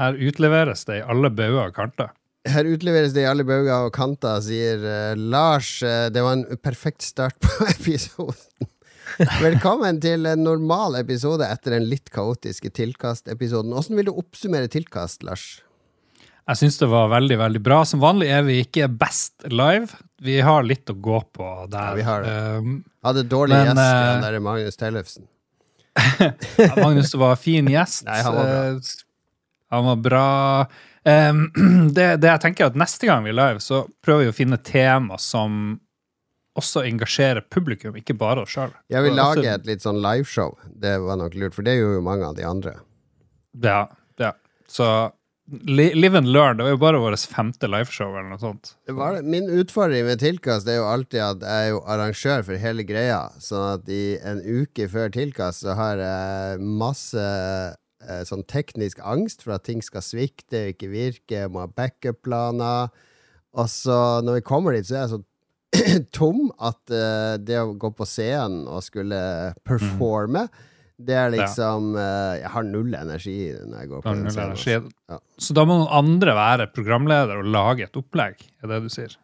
Her utleveres det i alle bauger og kanter. Her utleveres det i alle bauger og kanter, sier uh, Lars. Uh, det var en perfekt start på episoden. Velkommen til en normal episode etter den litt kaotiske Tilkast-episoden. Hvordan vil du oppsummere Tilkast, Lars? Jeg syns det var veldig veldig bra. Som vanlig er vi ikke best live. Vi har litt å gå på der. Ja, vi har det. Um, Hadde dårlig Men, gjest, den han der Magnus Tellefsen. ja, Magnus var fin gjest. Nei, han var bra. Han var bra. Um, det, det jeg tenker er at Neste gang vi er live, så prøver vi å finne tema som også engasjerer publikum, ikke bare oss sjøl. Jeg vil lage et litt sånn liveshow. Det var nok lurt, for det gjorde jo mange av de andre. Ja, ja. Så Live and Learn, det var jo bare vårt femte liveshow eller noe sånt. Det var, min utfordring med Tilkast er jo alltid at jeg er jo arrangør for hele greia. Sånn at i en uke før Tilkast så har jeg masse eh, sånn teknisk angst for at ting skal svikte, ikke virke, må ha backup-planer. Og så når vi kommer dit, så er jeg så tom at eh, det å gå på scenen og skulle performe Det er liksom eh, Jeg har null energi når jeg går på den scenen. Ja. Så da må noen andre være programleder og lage et opplegg, er det du sier?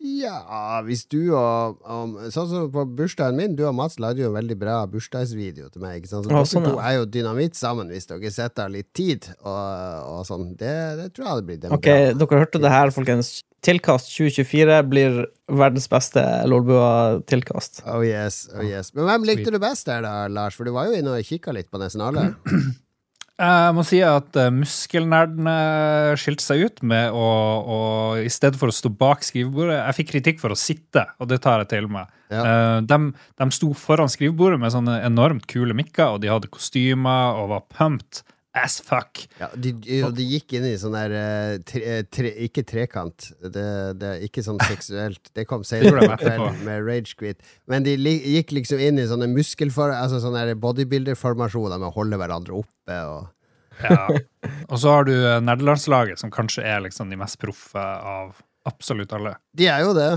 Ja, hvis du og og Sånn som på bursdagen min, du og Mats lagde jo en veldig bra bursdagsvideo til meg. Ikke sant? Så Ja, dere sånn, to ja. er jo dynamitt sammen hvis dere setter av litt tid og, og sånn. Det, det tror jeg hadde blitt en Ok, dere hørte det her, folkens. Tilkast 2024 blir verdens beste Lolbua-tilkast. Oh yes, oh yes. Men hvem likte du best der, da, Lars? For du var jo inne og kikka litt på nesten alle. Jeg må si at uh, muskelnerdene skilte seg ut med å, å I stedet for å stå bak skrivebordet Jeg fikk kritikk for å sitte, og det tar jeg til meg. Ja. Eh, de, de sto foran skrivebordet med sånne enormt kule mikker, og de hadde kostymer og var pumped as fuck. Ja, de, de, gikk inn i sånn der eh, tre, tre, Ikke trekant. Det, det er ikke sånn seksuelt. Det kom senere med, med Rage Quit. Men de gikk liksom inn i sånne muskelfor... Altså sånne der bodybuilder-formasjoner med å holde hverandre oppe og Ja. Og så har du eh, nerdelandslaget, som kanskje er liksom de mest proffe av absolutt alle. De er jo det.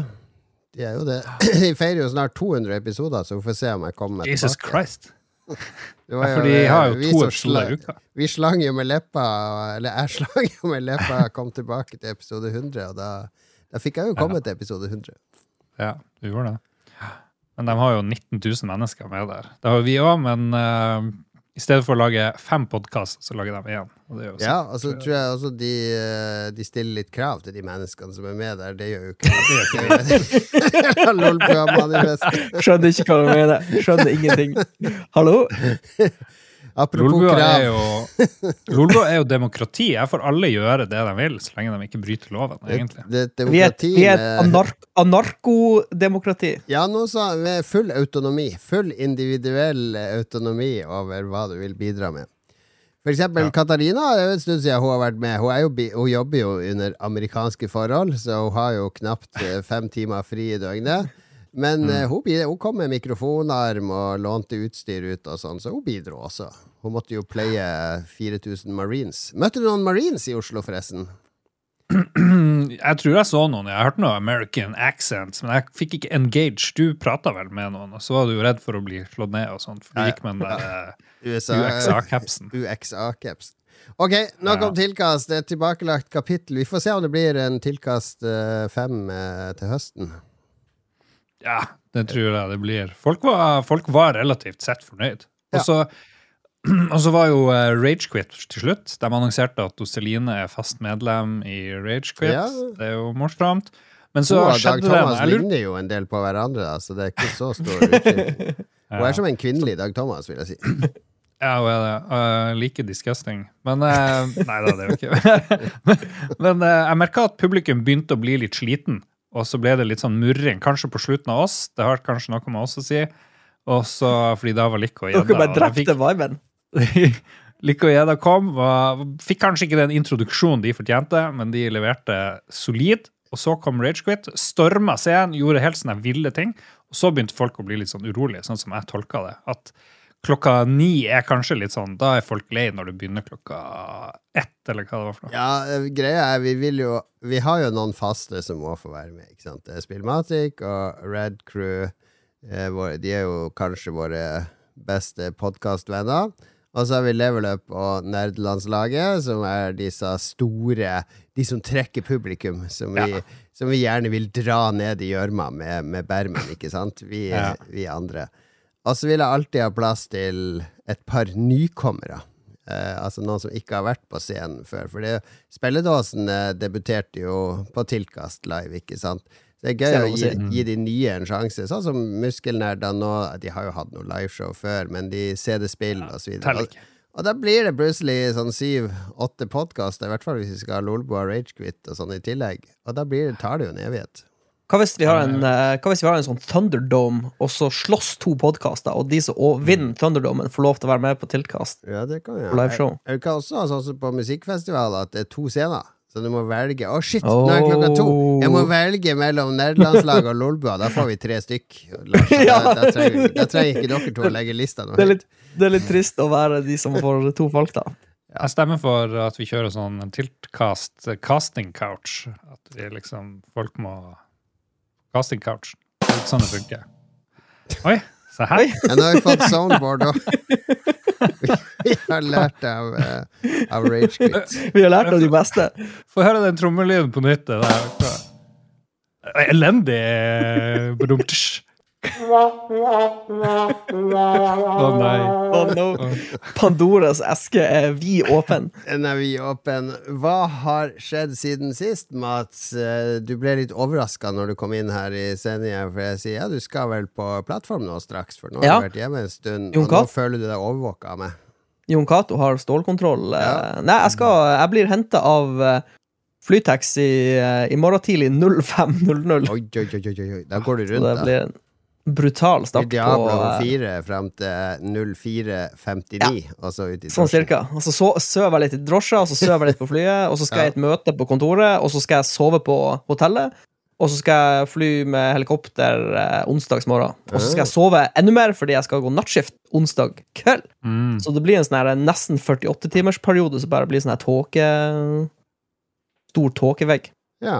De er jo det. De feirer jo snart 200 episoder, så vi får se om jeg kommer Jesus tilbake. Christ. Var Ja, for de har jo to episoder i uka. Vi slang jo med leppa, eller jeg slang jo med leppa, kom tilbake til episode 100, og da, da fikk jeg jo komme til episode 100. Ja, du gjorde det. Men de har jo 19 000 mennesker med der. Det har jo vi òg, men eh, i stedet for å lage fem podkaster, så lager de én. Ja, og så tror jeg også de, eh, de stiller litt krav til de menneskene som er med der. Det gjør jo ikke. Skjønner ikke hva du mener. Skjønner ingenting. Hallo? Apropos Lolbua er krav. jo, Lolbua er jo demokrati. Jeg får alle gjøre det de vil, så lenge de ikke bryter loven, egentlig. Det, det, Vi er et, vi er et anark anarkodemokrati. Ja, nå sa med full autonomi. Full individuell autonomi over hva du vil bidra med. For eksempel Ja. Katarina det er jo en stund siden hun har vært med. Hun, er jo, hun jobber jo under amerikanske forhold, så hun har jo knapt eh, fem timer fri i døgnet. Men eh, hun, hun kom med mikrofonarm og lånte utstyr ut og sånn, så hun bidro også. Hun måtte jo pleie 4000 marines. Møtte du noen marines i Oslo, forresten? Jeg tror jeg så noen. Jeg hørte noe American accents, men jeg fikk ikke engage. Du prata vel med noen, og så var du redd for å bli slått ned og sånt, for du gikk med den der eh, UXA-capsen. UXA-caps. Ok, nok om tilkast. Det et tilbakelagt kapittel. Vi får se om det blir en tilkast eh, fem til høsten. Ja, det tror jeg det blir. Folk var, folk var relativt sett fornøyd. Og så og så var jo eh, Ragequit til slutt. De annonserte at Celine er fast medlem i Ragequit. Ja. Det er jo morsomt. Men så og Dag skjedde det Thomas jeg ligner jo en del på hverandre, da, så det er ikke så stor utskilling. Hun er som en kvinnelig Dag Thomas, vil jeg si. Ja, hun er det. Uh, like disgusting. Men uh, Nei da, det er jo ikke Men uh, jeg merka at publikum begynte å bli litt sliten. Og så ble det litt sånn murring, kanskje på slutten av oss. Det har kanskje noe med oss å si. Og så, fordi da var Likke og Dere Gjedda bare og de fikk- drepte viben. Likke og Gjedda kom, var, fikk kanskje ikke den introduksjonen de fortjente, men de leverte solid. Og så kom Ragequit, storma scenen, gjorde helt sånne ville ting. Og så begynte folk å bli litt sånn urolige, sånn som jeg tolka det. At klokka ni er kanskje litt sånn Da er folk lei når du begynner klokka ett, eller hva det var for noe. Ja, eh, greia er, vi vil jo Vi har jo noen faste som må få være med, ikke sant. Spillmatic og Red Crew. Eh, våre, de er jo kanskje våre beste podkastvenner. Og så har vi Level Up og Nerdelandslaget, som er disse store De som trekker publikum, som vi, Ja. som vi gjerne vil dra ned i gjørma med, med bermen, ikke sant? Vi, Ja. vi andre. Og så vil jeg alltid ha plass til et par nykommere. Eh, altså noen som ikke har vært på scenen før. For det, Spelledåsen eh, debuterte jo på Tilkast live, ikke sant? Så det er gøy å gi, gi de nye en sjanse. Sånn som Muskelnerdene nå. De har jo hatt noe liveshow før, men de CD-spill og så videre. Og, og da blir det plutselig sånn syv-åtte podkaster, i hvert fall hvis vi skal ha Lolbua Ragequit og sånn i tillegg. Og da blir, tar det jo en evighet. Hva hvis vi har en, eh, hva hvis vi har en sånn Thunderdome, og så slåss to podkaster, og de som vinner Thunderdomen, får lov til å være med på Tiltkast Ja, det kan vi på Jeg, jeg, kan også ha sånn som på musikkfestivaler, at det er to scener. Så du må velge. Å, shit, nå er klokka to! Jeg må Oh. velge mellom nerdelandslaget og Lolbua. Da får vi tre stykk. Lars, Ja. da, da, trenger, da trenger ikke dere to å legge lista nå. Det er, litt, det er litt trist å være de som får to folk, da. Jeg stemmer for at vi kjører sånn tiltkast casting couch. At vi liksom Folk må Casting couch. Det er sånn det funker. Oi, se her. Oi. Ja, nå har vi fått soundboard òg. vi har lært av, uh, av Ragequit. Vi har lært av de beste. Få høre den trommelyden på nytt. Det er elendig eh, badumtsj. Å nei. Oh, no. Pandoras eske er vid åpen. Den er vi åpen. Hva har skjedd siden sist, Mats? Eh, Du ble litt overraska når du kom inn her i sendinga, for jeg sier ja, du skal vel på plattform nå straks, for nå har Ja. du vært hjemme en stund, og nå føler du deg overvåka av meg. Jon Cato har stålkontroll. Eh, Ja. Nei, jeg, skal, jeg blir henta av eh, Flytaxi eh, i morgen tidlig 05.00. Oi, oi, oi, oi, oi. Da går du rundt, da. blir brutal start på Diablo eh, 4 fram til 04.59, og så ut i Sånn cirka. Og så so sover jeg litt i drosja, og så sover jeg litt på flyet, og så skal Ja. jeg i et møte på kontoret, og så skal jeg sove på hotellet, og så skal jeg fly med helikopter eh, onsdagsmorgen. Og så skal jeg sove enda mer fordi jeg skal gå nattskift onsdag kveld. Mm. Så det blir en sånn her nesten 48-timersperiode som bare blir sånn her tåke Stor tåkevegg. Ja.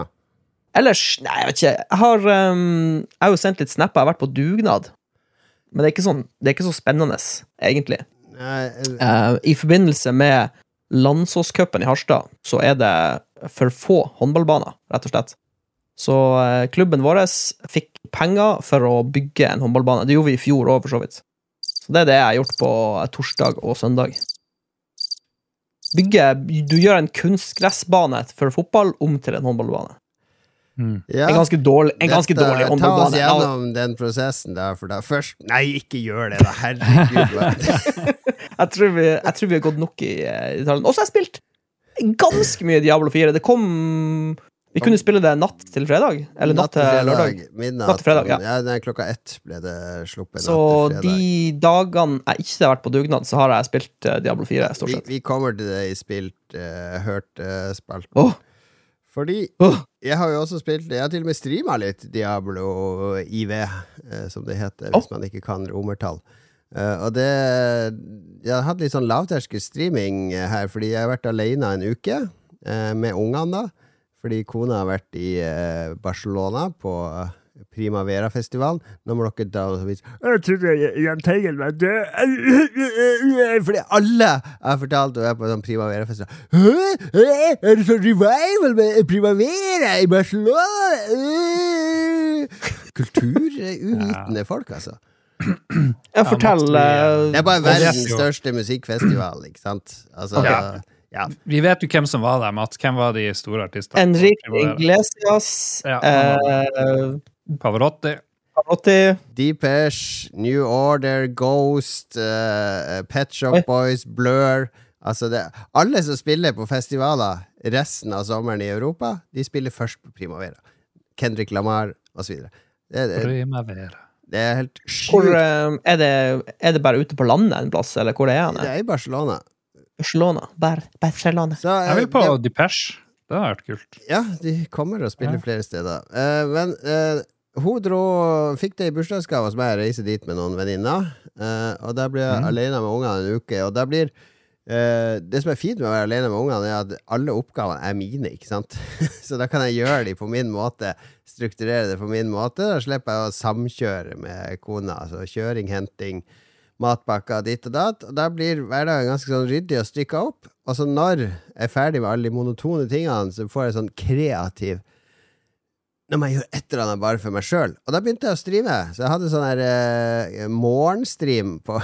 Ellers, nei, jeg vet ikke. Jeg har, um, jeg har jo sendt litt snapper. Jeg har vært på dugnad. Men det er ikke, sånn, det er ikke så spennende, egentlig. Eh, I forbindelse med Landsåscupen i Harstad, så er det for få håndballbaner, rett og slett. Så uh, klubben vår fikk penger for å bygge en håndballbane. Det gjorde vi i fjor òg, for så vidt. Så det er det jeg har gjort på eh, torsdag og søndag. Bygge Du gjør en kunstgressbane for fotball om til en håndballbane. Mm. ja. En ganske dårlig, en ganske Dette- dårlig Ta oss gjennom den prosessen der, for da først Nei, ikke gjør det, da! Herregud. Jeg tror, vi, jeg tror vi har gått nok i eh, detaljen. Og så har jeg spilt ganske mye Diablo 4. Det kom Vi kunne spille det natt til fredag. Eller natt til lørdag. Midnatt. Natt til fredag, ja. ja nei, klokka ett ble det sluppet. Så natt de dagene jeg ikke har vært på dugnad, så har jeg spilt eh, Diablo 4, stort vi, sett. vi kommer til det i spilt, uh, hørt uh, spalten. Åh, Fordi jeg har jo også spilt Jeg har til og med streama litt Diablo IV, eh, som det heter, hvis man ikke kan romertall. Eh, og det Jeg har hatt litt sånn lavterskel streaming eh, her, fordi jeg har vært alene en uke med ungene, da. Fordi kona har vært i Barcelona på Primavera-festivalen. Nå må dere da Jeg trodde Jahn Teigen var død. Fordi alle har fortalt og er på sånn Primavera-festival. Er det sånn revival med Primavera i Barcelona? Kulturuvitende folk, altså. Ja, fortell eh, Det er bare er verdens største musikkfestival, ikke sant? Altså, Ja. ja. Vi vet jo hvem som var der, Mats. Hvem var de store artistene? Enrique Iglesias, Ja, eh, Pavarotti. Pavarotti Deepesh, New Order, Ghost, uh, Pet Shop Oi. Boys, Blur Altså det, Alle som spiller på festivaler resten av sommeren i Europa, de spiller først på Primavera. Kendrick Lamar osv. Det, det, Primavera. det er helt Hvor sjukt. eh, er, det, er det bare ute på landet en plass, eller hvor er er Det han? er i Barcelona. Barcelona. Bar Barcelona. Så, eh, Jeg vil på Depeche. Det har vært kult. Ja, de kommer og spiller Ja. flere steder. Uh, men eh, hun dro Fikk det i bursdagsgave hos meg, reise dit med noen venninner. Eh, og da blir jeg mm. alene med ungene en uke. Og da blir eh, Det som er fint med å være alene med ungene, er at alle oppgavene er mine, ikke sant? Så da kan jeg gjøre de på min måte, strukturere det på min måte. Da slipper jeg å samkjøre med kona. Altså kjøring, henting, matpakker ditt og datt. Og da blir hverdagen ganske sånn ryddig og strikka opp. Og så når jeg er ferdig med alle de monotone tingene, så får jeg sånn kreativ Nå må jeg gjøre et eller annet bare for meg sjøl. Og da begynte jeg å streame. Så jeg hadde sånn her eh, morgenstream på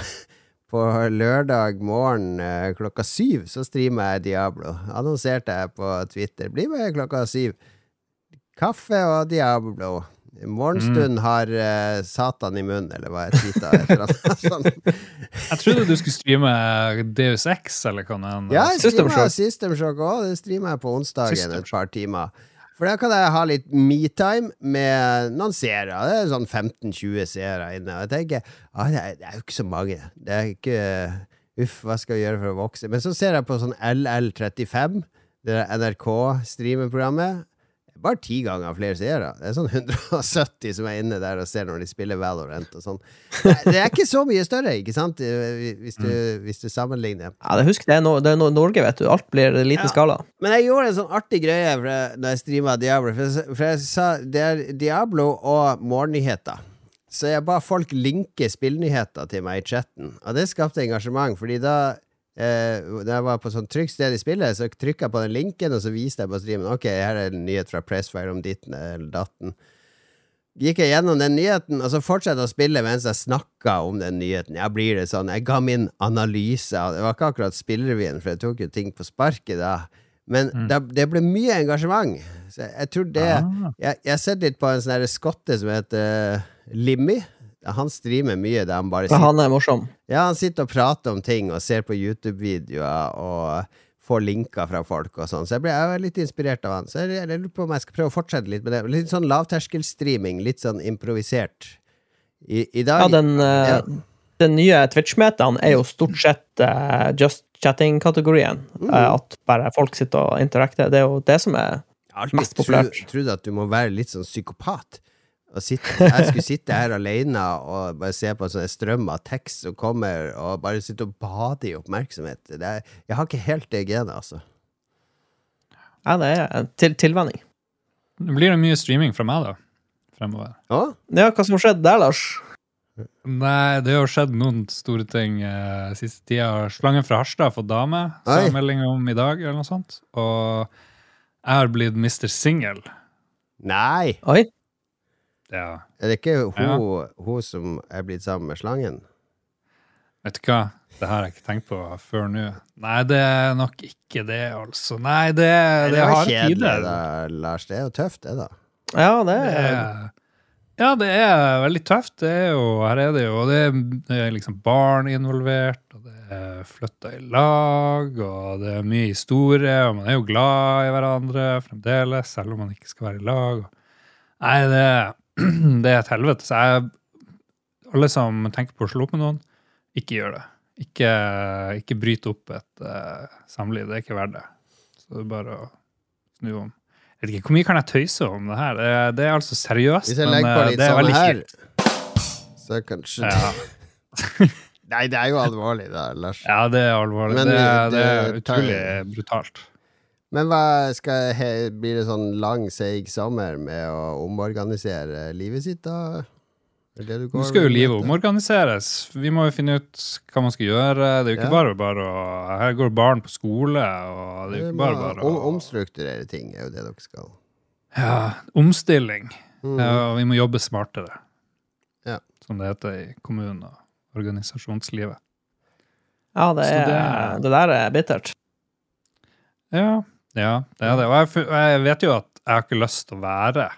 på lørdag morgen eh, klokka syv så streama jeg Diablo. Annonserte jeg på Twitter. Bli med klokka syv. Kaffe og Diablo. Morgenstund har eh, Satan i munnen, eller hva jeg tweeta. sånn. Jeg trodde du skulle streame Deus X, eller hva det er. Ja, jeg streama. System Shock òg. Det streama jeg på onsdagen System et par timer. For da kan jeg ha litt metime med noen seere. Det er sånn 15-20 seere inne. Og jeg tenker ah, det, er, det er jo ikke så mange. Det er ikke Uff, hva skal vi gjøre for å vokse? Men så ser jeg på sånn LL35, det der NRK-streamerprogrammet. Bare ti ganger flere seere. Det er sånn 170 som er inne der og ser når de spiller Valorant og sånn. Det er ikke så mye større, ikke sant? Hvis du, hvis du sammenligner. Ja, det husk, det er, no, det er no Norge, vet du. Alt blir liten Ja. skala. Men jeg gjorde en sånn artig greie da jeg streama Diablo. For jeg, for jeg sa det er Diablo og morgennyheter. Så jeg ba folk linke spillnyheter til meg i chatten. Og det skapte engasjement, fordi da eh, Da jeg var på sånn trygt sted i spillet, så trykka jeg på den linken, og så viste jeg på streamen Ok, her er en nyhet fra Pressfire om ditten eller datten. Gikk jeg gjennom den nyheten, og så fortsatte jeg å spille mens jeg snakka om den nyheten. Ja, blir det sånn? Jeg ga min analyse. Det var ikke akkurat spillrevyen, for jeg tok jo ting på sparket da. Men det, det ble mye engasjement. Så jeg, jeg tror det Ah. Jeg har sett litt på en sånn skotte som heter uh, Limmy. Han streamer mye der han bare sitter han er morsom. ja, han sitter og prater om ting og ser på YouTube-videoer og får linker fra folk og sånn. Så jeg ble jeg litt inspirert av han. Så jeg, jeg lurer på om jeg skal prøve å fortsette litt med det. Litt sånn lavterskelstreaming, litt sånn improvisert. I, i dag Ja, den, eh, Ja. den nye Twitch-metaen er jo stort sett uh, just chatting-kategorien. Mm. Eh, at bare folk sitter og interakter. Det er jo det som er Jeg mest populært. tro- trodd at du må være litt sånn psykopat. Og sitte, jeg skulle sitte her alene og bare se på en sånn strøm av tekst som kommer, og bare sitte og bade i oppmerksomhet. Det er, jeg har ikke helt det genet, altså. Ja, det er en til, tilvenning. Det blir det mye streaming fra meg, da. Fremover. Ja, hva som har skjedd der, Lars? Nei, det har skjedd noen store ting eh, siste tida. Slangen fra Harstad har fått dame, sa jeg melding om i dag, eller noe sånt. Og jeg har blitt Mr. Single. Nei! Oi. Ja. Er det ikke hun, hun som er blitt sammen med slangen? Vet du hva? Det har jeg ikke tenkt på før nå. Nei, det er nok ikke det, altså. Nei, det, det, Det var har kjedelig, da, Lars. Det er jo tøft, det, da. Ja, det Det er er- Ja, det er veldig tøft. Det er jo, her er det jo det er, det er liksom barn involvert, og det er flytta i lag, og det er mye historie, og man er jo glad i hverandre fremdeles, selv om man ikke skal være i lag. Nei, det, det er et helvete. Så jeg, alle som tenker på å slå opp med noen, ikke gjør det. Ikke, ikke bryt opp et uh, samliv. Det er ikke verdt det. Så det er bare å snu om. Jeg vet ikke, Hvor mye kan jeg tøyse om det her? Det er, det er altså seriøst, men litt det er sånn veldig her, kjipt. så kanskje Ja. Nei, det er jo alvorlig, da, Lars. ja, det er alvorlig. Men det, er- det er utrolig tar- brutalt. Men hva skal he, blir det sånn lang, seig sommer med å omorganisere livet sitt, da? Det du Nå skal jo livet omorganiseres. Vi må jo finne ut hva man skal gjøre. Det er jo ikke Ja. bare bare å Her går barn på skole, og det er jo ikke må bare bare om, å omstrukturere ting, er jo det dere skal. Ja, omstilling. Mm. Ja, og vi må jobbe smartere. Ja. Som det heter i kommunen og organisasjonslivet. Ja, det, er, det- det, der er bittert. Ja, ja det er det. Og jeg, jeg vet jo at jeg har ikke lyst til å være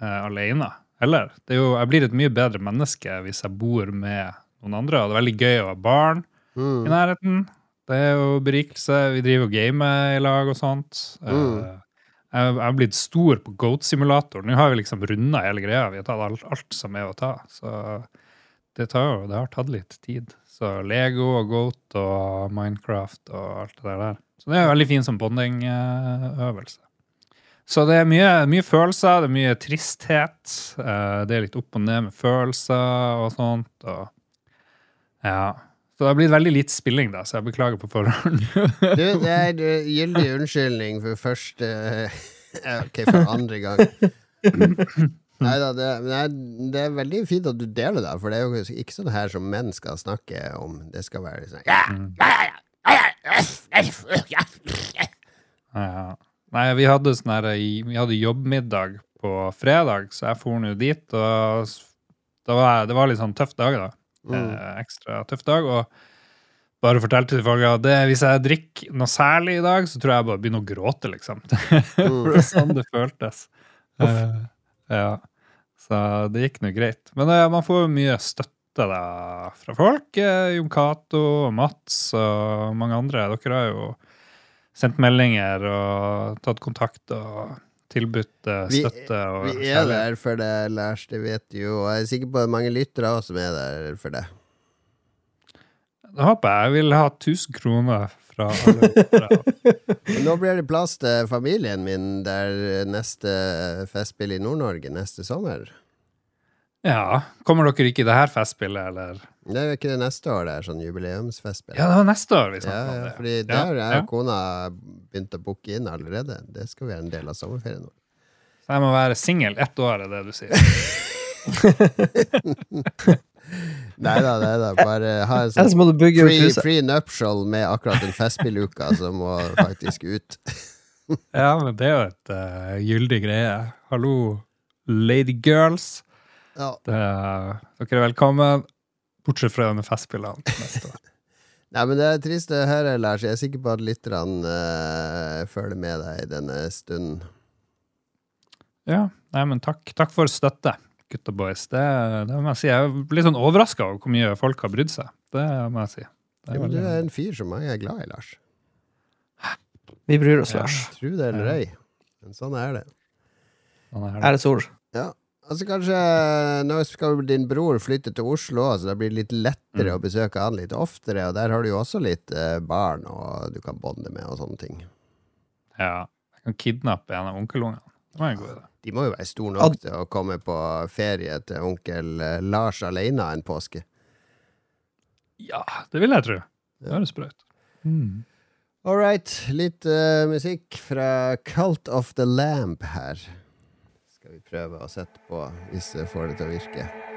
eh, alene heller. Er jeg blir et mye bedre menneske hvis jeg bor med noen andre. Og det er veldig gøy å ha barn Mm. i nærheten. Det er jo berikelse. Vi driver og gamer i lag og sånt. Mm. Eh, Jeg jeg har blitt stor på Goat-simulator. Nå har vi liksom runda hele greia. Vi har tatt alt, alt som er å ta. Så det, tar jo, det har tatt litt tid. Så Lego og Goat og Minecraft og alt det der. Så det er en veldig fin som bondingøvelse. Så det er mye, mye følelser, det er mye tristhet. eh, Det er litt opp og ned med følelser og sånt. Og ja. Så det har blitt veldig lite spilling, da, så jeg beklager på forhånd. Du, det er en gyldig unnskyldning for første Ok, for andre gang. Nei da, det, det er veldig fint at du deler det, for det er jo ikke sånn her som menn skal snakke om. Det skal være sånn ja, Ja. Nei, vi hadde sånn her Vi hadde jobbmiddag på fredag, så jeg for nå dit, og det var det var litt sånn tøff dag, da. Mm. Eh, ekstra tøff dag, og bare fortalte til folk at det, hvis jeg drikker noe særlig i dag, så tror jeg jeg bare begynner å gråte, liksom. For det er sånn det føltes. Eh, ja. Så det gikk nå greit. Men eh, man får jo mye støtte da, fra folk. Eh, Jon Cato Mats og mange andre. Dere har jo sendt meldinger og tatt kontakt og tilbudt eh, Vi- støtte. og Vi er der for det, Lars, det vet du jo. Og jeg er sikker på at mange lyttere også som er der for det. Da håper jeg jeg vil ha 1000 kroner fra alle lyttere. Nå blir det plass til familien min der neste festspill i Nord-Norge neste sommer. Ja. Kommer dere ikke i det her festspillet, eller? Det er jo ikke det neste år, det er sånn jubileumsfestspill. Ja, det var neste år vi Ja, snakket om ja, det. fordi Ja, der er ja. jo kona begynt å booke inn allerede. Det skal være en del av sommerferien nå. Så jeg må være singel ett år, er det du sier. Nei da, nei da. Bare ha en sånn free, free nuptial med akkurat den festspilluka som må faktisk ut. Ja, men det er jo et uh, gyldig greie. Hallo, lady girls. Ja. Det, dere er velkommen. Bortsett fra denne festspillene neste år. Nei, men det er trist å høre, Lars. Jeg er sikker på at lytterne uh, følger med deg i denne stunden. Ja, nei, men takk, takk for støtte, gutta boys. Det, det må jeg si. Jeg blir sånn overraska over hvor mye folk har brydd seg. Det må jeg si. Det Ja, men du er en fyr som mange er glad i, Lars. Vi bryr oss, Ja. Lars. Tro det eller ei. Men sånn er det. sånn er det. Er det sol? Ja. Altså Kanskje nå skal din bror flytte til Oslo, så det blir litt lettere Mm. å besøke han litt oftere. Og der har du jo også litt eh, barn og du kan bonde med og sånne ting. Ja, jeg kan kidnappe en av onkelungene. Det var en god idé. De må jo være store nok til å komme på ferie til onkel eh, Lars alene en påske. Ja, det vil jeg tro. Det høres bra ut. Mm. All right, litt uh, musikk fra Cult of the Lamp her. Skal vi prøve å sette på, hvis vi får det til å virke.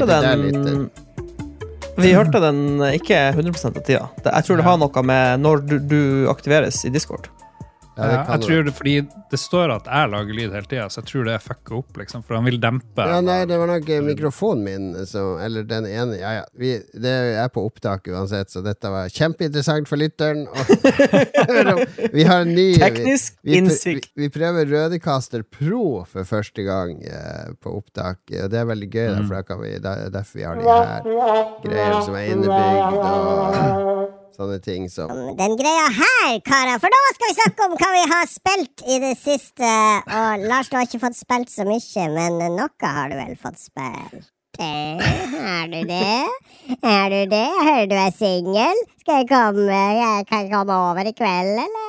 Hørte den. Vi hørte den ikke 100 av tida. Jeg tror det har noe med når du, du aktiveres i Discord. Ja, det jeg tror det, fordi det står at jeg lager lyd hele tida, så jeg tror det fucker opp, liksom. For han vil dempe. Ja, nei, det var nok eh, mikrofonen min som Eller den ene Ja, ja. Vi, det er på opptak uansett, så dette var kjempeinteressant for lytteren. Og, vi har en ny Teknisk vi, vi, innsikt. vi, vi prøver Rødecaster Pro for første gang eh, på opptak. Og det er veldig gøy, mm. derfor, da kan vi, det er derfor vi har de her greiene som er innebygd, og sånne ting som Den greia her, karer, for nå skal vi snakke om hva vi har spilt i det siste. Og Lars, du har ikke fått spilt så mye, men noe har du vel fått spilt? Er du det? Er du det? Jeg hører du er singel. Skal jeg komme, jeg kan komme over i kveld, eller?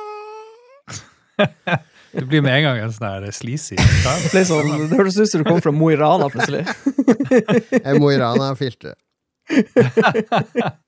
Det blir med en gang en sånn her sleazy. Det, sånn, det hørtes ut som du kom fra Mo i Rana plutselig. Mo i Rana-filteret.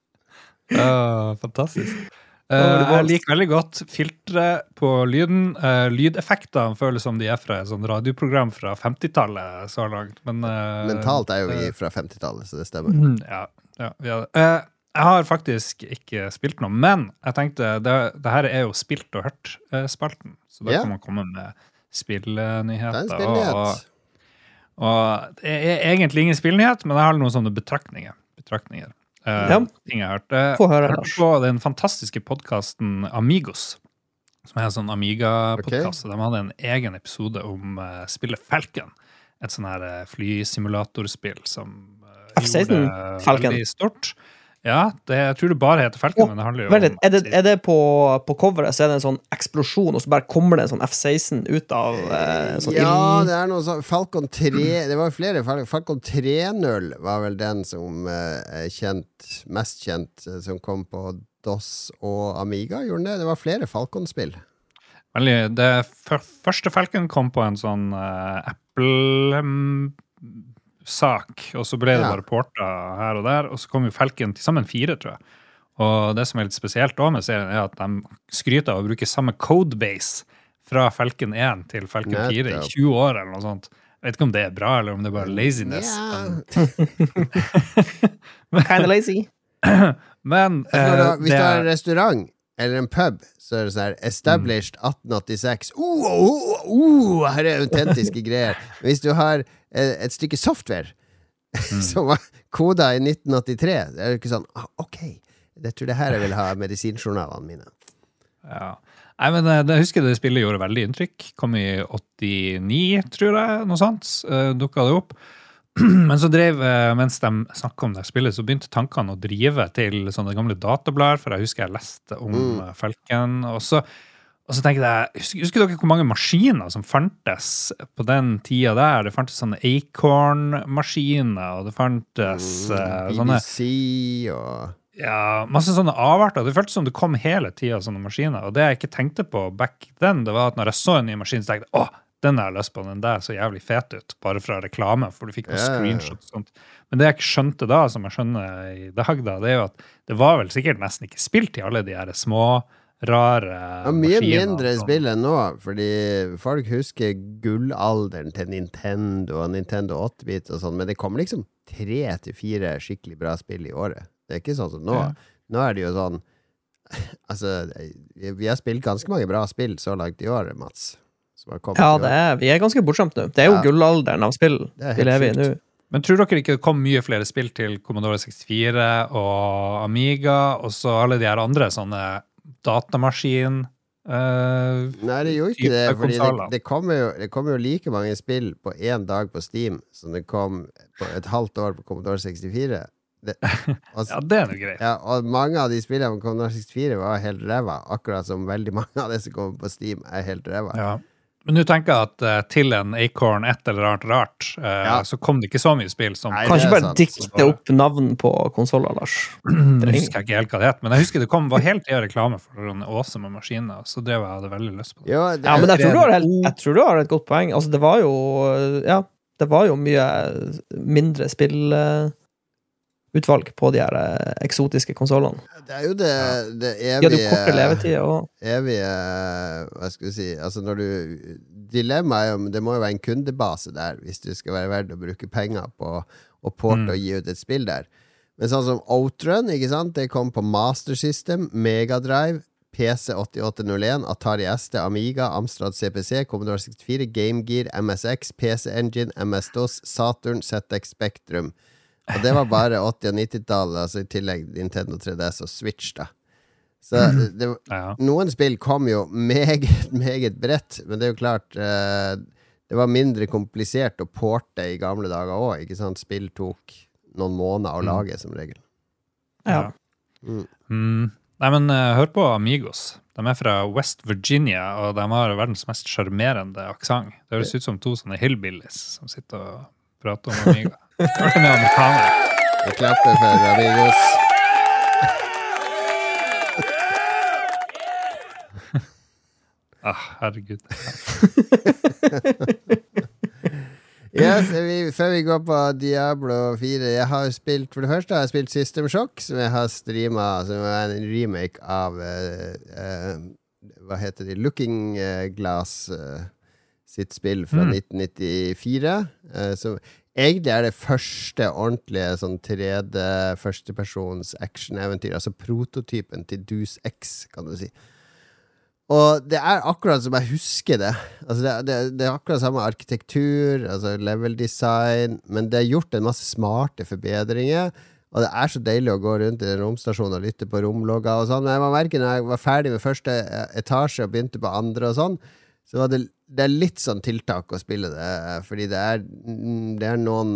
Ja, fantastisk. Uh, jeg liker veldig godt filtre på lyden. Uh, lydeffektene føles som de er fra et sånn radioprogram fra 50-tallet så langt. Men uh, Mentalt er jo vi fra 50-tallet, så det stemmer. Mm, Ja, ja, vi har det. Eh, jeg har faktisk ikke spilt noe, men jeg tenkte det, det her er jo spilt og hørt-spalten. så da yeah. kan man komme med Det er spillnyheter. en og, spillnyhet. og det er egentlig ingen spillnyhet, men jeg har noen sånne betraktninger. betraktninger. Eh, Ja. Ting jeg har hørt. Eh, Få høre, jeg hørte på den fantastiske podkasten Amigos. Som er en sånn Amiga-podkast. De hadde en egen episode om uh, spillet Falcon. Et sånn her uh, flysimulatorspill som uh, F-16 Falcon. veldig stort. Ja, det, jeg tror det bare heter Falcon, men det handler jo om er det, er det på, på coveret så er det en sånn eksplosjon, og så bare kommer det en sånn F-16 ut av eh, sånn Ja, ild- det er noe sånn Falcon 3 Det var flere. Falcon, Falcon 3.0 var vel den som eh, er kjent, mest kjent, eh, som kom på DOS og Amiga. Gjorde den det? Det var flere Falcon-spill. Veldig, det første Falcon kom på en sånn uh, Apple-sak, og så ble det Ja. bare porta her og der, og så kom jo Felken til sammen fire, tror jeg. Og det som er litt spesielt da med serien, er at de skryter av å bruke samme codebase fra Felken 1 til Felken 4 i 20 år, eller noe sånt. Jeg vet ikke om det er bra, eller om det er bare laziness. Ja. of lazy. Men Altså, du, eh, har- hvis det du har er- en restaurant eller en pub, så er det sånn Established 1886. Uh, uh, uh, her er autentiske greier. Hvis du har et stykke software som var koda i 1983, det er jo ikke sånn ah, Ok, det tror det her jeg vil ha medisinjournalene mine. Ja. Nei, men eh, jeg husker det spillet gjorde veldig inntrykk. Kom i 89, tror jeg. Noe sånt. Uh, Dukka det opp. Men så drev, eh, mens de snakka om det spillet, så begynte tankene å drive til sånne gamle datablader, for jeg husker jeg leste om Mm. eh, Og så, og så tenkte jeg, husker, husker dere hvor mange maskiner som fantes på den tida der? Det fantes sånne Acorn-maskiner, og det fantes eh, sånne BBC og ja, masse sånne avarter. Det føltes som det kom hele tida sånne maskiner. Og det jeg ikke tenkte på back then, det var at når jeg så en ny maskin, så tenkte jeg åh, den har jeg lyst på, den der så jævlig fet ut, bare fra reklame, for du fikk noen yeah. screenshots og sånt. Men det jeg ikke skjønte da, som jeg skjønner i dag, da, det er jo at det var vel sikkert nesten ikke spilt i alle de her små, rare Ja, mye mindre sånn. spill enn nå, fordi folk husker gullalderen til Nintendo og Nintendo 8-bit og sånn, men det kommer liksom tre til fire skikkelig bra spill i året. Det er ikke sånn som nå. Ja. Nå er det jo sånn Altså, vi har spilt ganske mange bra spill så langt i året, Mats. Som har Ja, det er, vi er ganske bortskjemt nå. Det er jo Ja. gullalderen av spill Det helt vi lever i nå. Men tror dere ikke det kom mye flere spill til Commodore 64 og Amiga, og så alle de her andre sånne datamaskin uh, Nei, det gjorde ikke det. Fordi det, det kommer jo, det kommer jo like mange spill på én dag på Steam som det kom på et halvt år på Commodore 64. Det, og, Ja, det er noe greit. ja, og mange av de spillene på Commodore 64 var helt ræva, akkurat som veldig mange av de som kommer på Steam, er helt ræva. Ja. Men du tenker at uh, til en Acorn et eller annet rart, uh, Ja. så kom det ikke så mye spill som Nei, Kan ikke bare sant. dikte opp navn på konsoller, Lars. Jeg husker ikke helt hva det het, men jeg husker det kom, var helt tida reklame for noen åse med maskiner, så det var jeg hadde veldig lyst på. det. Jo, det, Ja, men jeg tror, du har helt, jeg tror du har et godt poeng. Altså, det var jo Ja, det var jo mye mindre spillutvalg på de her eh, eksotiske konsollene. det er jo det, det De hadde jo korte evige og evige Hva skal vi si Altså når du Dilemmaet er jo Det må jo være en kundebase der hvis det skal være verdt å bruke penger på å porte Mm. og gi ut et spill der. Men sånn som Outrun, ikke sant? Det kom på Master System, Megadrive, PC8801, Atari ST, Amiga, Amstrad CPC, Commodore 64, Game Gear, MSX, PC Engine, MS-DOS, Saturn, ZX Spectrum. Og det var bare 80- og 90-tallet, altså i tillegg Nintendo 3DS og Switch, da. Så det, Ja. noen spill kom jo meget, meget bredt, men det er jo klart eh, Det var mindre komplisert å porte i gamle dager òg, ikke sant? Spill tok noen måneder å Mm. lage, som regel. Ja. Mm. Mm. Nei, men eh, hør på Amigos. De er fra West Virginia, og de har verdens mest sjarmerende aksent. Det høres ut som to sånne hillbillies som sitter og prater om Amiga. Artig med amerikaner. Vi klapper for Amigos. Ah, herregud. Yes, vi, før vi går på Diablo 4 Jeg har spilt For det første har jeg spilt System Shock, som jeg har streama, som er en remake av uh, uh, Hva heter de? Looking eh, Glass Uh, sitt spill fra Mm. 1994. Uh, som egentlig er det første ordentlige sånn 3D førstepersons actioneventyr. Altså prototypen til Deuce X, kan du si. Og det er akkurat som jeg husker det. Altså det, det, det er akkurat samme arkitektur, altså level design, men det er gjort en masse smarte forbedringer. Og det er så deilig å gå rundt i en romstasjon og lytte på romlogger og sånn. Men jeg må merke når jeg var ferdig med første eh, etasje og begynte på andre og sånn, så var det, det er litt sånn tiltak å spille det, eh, fordi det er, mm, det er noen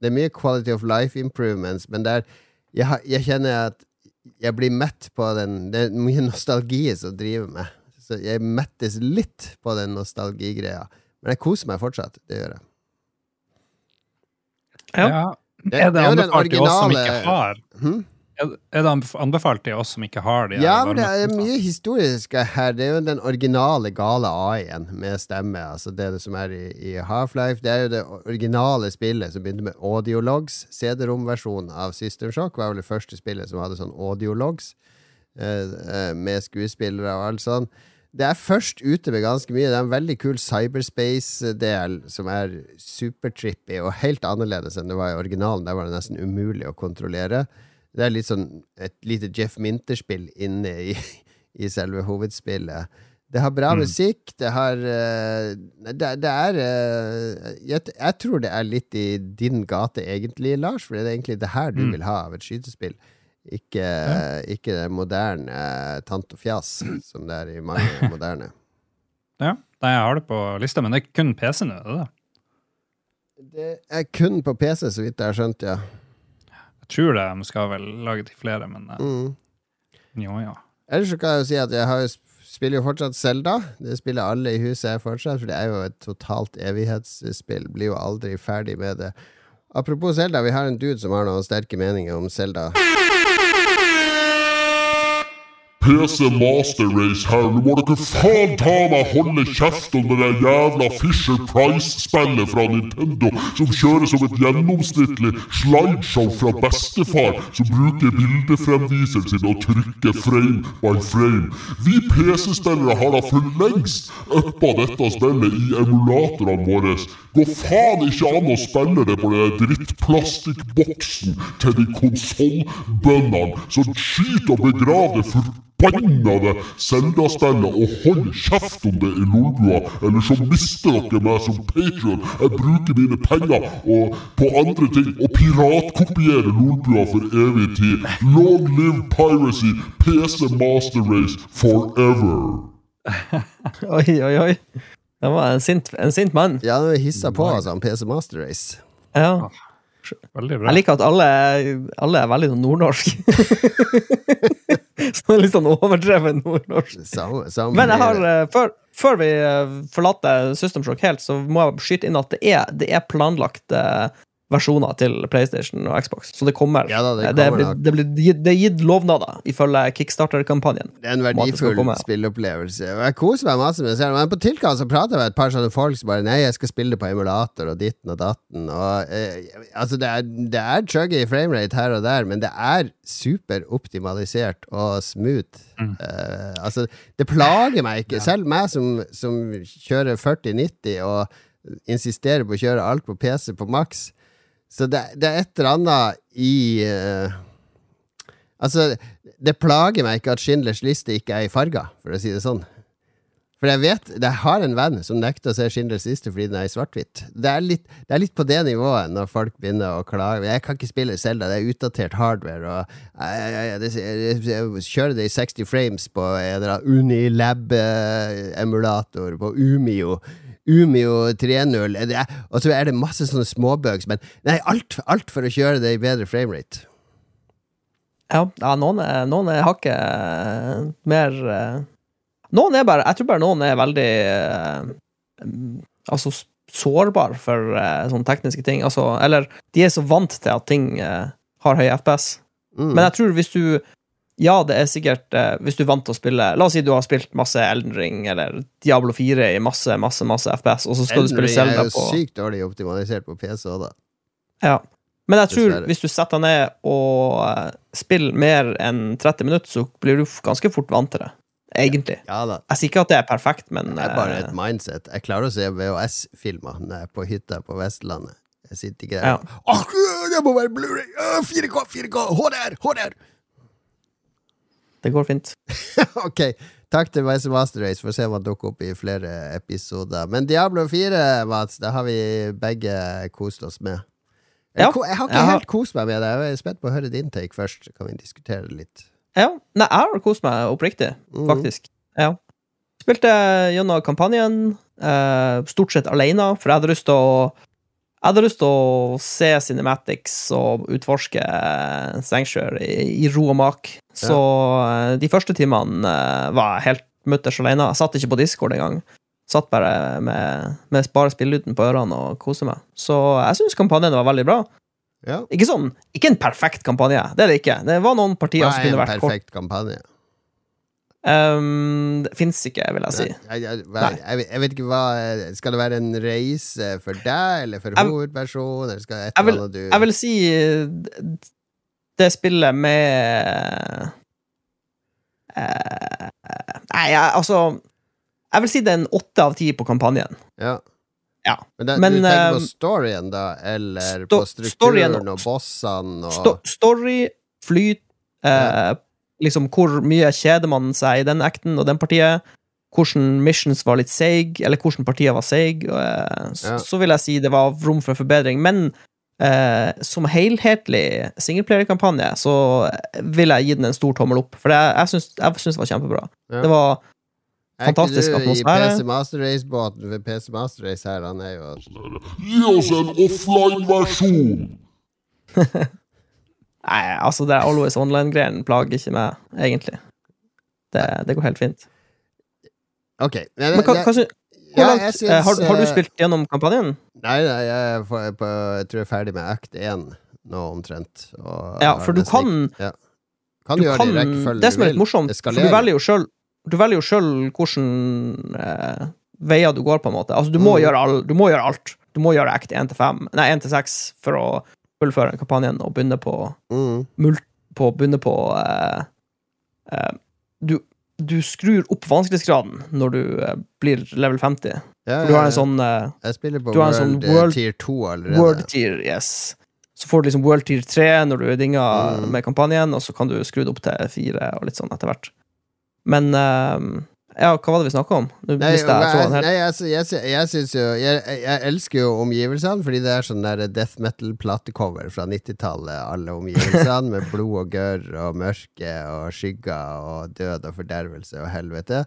Det er mye quality of life improvements, men det er jeg, jeg kjenner at jeg blir mett på den Det er mye nostalgi som driver meg. Så jeg mettes litt på den nostalgigreia. Men jeg koser meg fortsatt. Det gjør jeg. Ja. Det- Er det det er den anbefalt til som originale- ikke har Hm? Er det anbefalt til oss som ikke har de Ja, men det er mye historisk her. Det er jo den originale gale AI-en med stemme. Altså det som er i, i Half-Life. Det er jo det originale spillet som begynte med audiologs. CD-romversjonen av System Shock var vel det første spillet som hadde sånn audiologs. Eh, eh, med skuespillere og alt sånn. Det er først ute med ganske mye. Det er en veldig kul cyberspace-del som er supertrippy og helt annerledes enn det var i originalen. Der var det nesten umulig å kontrollere. Det er litt sånn et lite Jeff Minter-spill inne i, i selve hovedspillet. Det har bra Mm. musikk, det har eh, Det, det er eh, jeg, jeg tror det er litt i din gate, egentlig, Lars, for det er egentlig det her du Mm. vil ha av et skytespill. Ikke, ikke det moderne eh, tant og fjas som det er i mange moderne. Ja, Nei, jeg har det på lista, men det er kun PC-en? det? Det er kun på PC, så vidt jeg har skjønt, ja. Tror de skal vel lage til flere, men eh, Mm. jo, ja. Ellers så kan jeg jo si at jeg har spiller jo fortsatt Zelda. Det spiller alle i huset jeg fortsatt, for det er jo et totalt evighetsspill. Blir jo aldri ferdig med det. Apropos Zelda, vi har en dude som har noen sterke meninger om Zelda. PC Master Race her. Nå må dere faen ta meg holde kjeft om det jævla Fisher Price-spillet fra Nintendo som kjører som et gjennomsnittlig slideshow fra bestefar som bruker bildefremviseren sin og trykker frame by frame. Vi PC-spillere har da for lengst uppa dette spillet i emulatorene våre. Går faen ikke an å spille det på den drittplastikkboksen til de konsollbøndene. som skyter og begraver det forbannede Zelda-spillet og hold kjeft om det i Lolbua, eller så mister dere meg som patrion. Jeg bruker mine penger og, på andre ting og piratkopierer Lolbua for evig tid. Long live piracy, PC Master Race forever. Oi, oi, oi. Det var en sint, en sint mann. Ja, nå hissa på altså, PC Master Race. Ja. Veldig bra. Jeg liker at alle, alle er veldig nordnorsk. sånn litt sånn overdreven nordnorsk. Samme, samme Men jeg har, eh, før, før vi eh, forlater System Shock helt, så må jeg skyte inn at det er, det er planlagt eh, versjoner til PlayStation og Xbox. Så det kommer. Ja da, det kommer det, kommer blir, det, blir gitt, det er gitt lovnader, ifølge Kickstarter-kampanjen. Det er en det verdifull spilleopplevelse. Og jeg koser meg masse med det. Men på tilkast så prater jeg med et par sånne folk som bare Nei, jeg skal spille det på emulator og ditten og datten. Og, eh, altså, det er, det er chuggy framerate her og der, men det er superoptimalisert og smooth. Eh, altså, det plager meg ikke. Selv meg som, som kjører 4090 og insisterer på å kjøre alt på PC på maks. Så det, det er et eller annet i uh, Altså, det plager meg ikke at Schindlers liste ikke er i farger, for å si det sånn. For jeg vet, jeg har en venn som nekter å se Schindlers liste fordi den er i svart-hvitt. Det, det er litt på det nivået når folk begynner å klage. Jeg kan ikke spille Zelda, det er utdatert hardware. Jeg, jeg, jeg, kjører det i 60 frames på en eller annen Unilab-emulator, på Umio. Umio 3.0. Er- Og så er det masse sånne småbugs, men nei, alt, alt for å kjøre det i bedre framerate. Ja, ja noen, er, noen er hakket eh, mer eh, Noen er bare Jeg tror bare noen er veldig eh, Altså sårbar for sånne tekniske ting. Altså, eller de er så vant til at ting har høy FPS. Mm. Men jeg tror hvis du Ja, det er sikkert eh, Hvis du er vant til å spille La oss si du har spilt masse Elden Ring eller Diablo 4 i masse, masse, masse FPS, og så skal du Elden spille Ring er Zelda jo på sykt dårlig optimalisert på PC òg, da. Ja. Men jeg tror hvis du setter deg ned og eh, spiller mer enn 30 minutter, så blir du ganske fort vant til det. Egentlig. Ja da. Jeg sier ikke at det er perfekt, men Det er bare eh, et mindset. Jeg klarer å se VHS-filmer når jeg er på hytta på Vestlandet. Jeg sitter ikke der Ja. Åh, det må være Blu-ray! 4K, 4K! HDR! HDR! Det går fint. ok. Takk til Vice Master Race. Får se om han dukker opp i flere episoder. Men Diablo 4, Mats, det har vi begge kost oss med. Ja, jeg har ikke jeg har- helt kost meg med det. Jeg er spent på å høre din take først. Så kan vi diskutere det litt. Ja. Nei, jeg har kost meg oppriktig, faktisk. faktisk. Ja. Spilte gjennom kampanjen, eh, stort sett alene, for jeg hadde lyst til å Jeg hadde lyst til å se Cinematics og utforske eh, Sanctuary i, i ro og mak. Så ja. de første timene eh, var jeg helt mutters alene. Jeg satt ikke på Discord engang. Satt bare med, med bare spillelyden på ørene og koste meg. Så jeg syns kampanjen var veldig bra. Ja. Ikke sånn, ikke en perfekt kampanje, det er det ikke. Det var noen partier Nei, som kunne vært kort. perfekt kampanje? Um, det fins ikke, vil jeg si. Jeg, jeg, jeg, vet- jeg vet ikke hva Skal det være en reise for deg, eller for hovedpersonen, eller skal et Jeg vil, eller annet du jeg vil si eh, det spillet med uh, Nei, altså Jeg vil si det er en åtte av ti på kampanjen. Ja. Ja. Men, det, Men, du tenker på eh, storyen, da? Eller sto- på strukturen og- og bossene og Sto story, flyt, eh, liksom hvor mye kjeder man seg i den acten og den partiet. Hvordan missions var litt seig, eller hvordan partiet var seig. eh, så, Ja. så vil jeg si det var rom for forbedring. Men eh, som helhetlig singleplayerkampanje så vil jeg gi den en stor tommel opp. For jeg syns jeg syns det var kjempebra. Ja. Det var Er fantastisk ikke du i atmosfære. PC Master Race-båten? For PC Master Race her, han er jo Gi oss en offline-versjon! Nei, altså, det er Always Online-greien plager ikke meg, egentlig. Det, det går helt fint. Ok. Men, Men hva, hva sy hvor ja, langt, jeg eh, har, har du eh, spilt gjennom kampanjen? Nei, nei jeg, på, på, jeg tror jeg er ferdig med act 1 nå, omtrent. Og Ja, for du kan, ja. Kan du kan det Det som er litt morsomt, for du velger jo sjøl Du velger jo sjøl hvordan eh, veier du går, på en måte. Altså, du må, Mm. gjøre, all, du må gjøre alt. Du må gjøre act 1 til 5, nei, 1 til 6 for å fullføre kampanjen og begynne på Mm. mult, på, begynne på eh, eh, du, du skrur opp vanskelighetsgraden når du eh, blir level 50. Ja, For du har en sånn eh, Jeg spiller på du har World, en sånn eh, World- Tier 2 allerede. World tier, yes. Så får du liksom World tier 3 når du er dinga Mm. med kampanjen, og så kan du skru det opp til 4 og litt sånn etter hvert. Men eh, ja, hva var det vi snakka om? Nei, jeg nei, jeg, jeg, jeg, syns jo jeg, elsker jo omgivelsene, fordi det er sånn der death metal-platecover fra 90-tallet, alle omgivelsene, med blod og gørr og mørke og skygger og død og fordervelse og helvete.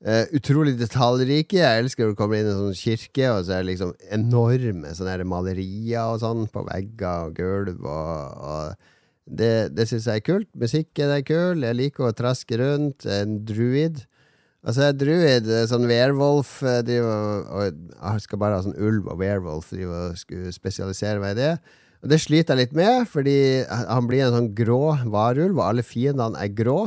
Uh, utrolig detaljrike. Jeg elsker når du kommer inn i en sånn kirke, og så er det liksom enorme sånne malerier og sånn på vegger og gulv. Og, og det det syns jeg er kult. Musikken er kul. Jeg liker å traske rundt. En druid. Altså, druid, sånn werewolf eh, driver, og, jeg skal bare ha sånn ulv og werewolf driver og skulle spesialisere meg i det. Og det sliter jeg litt med, fordi han blir en sånn grå varulv, og alle fiendene er grå.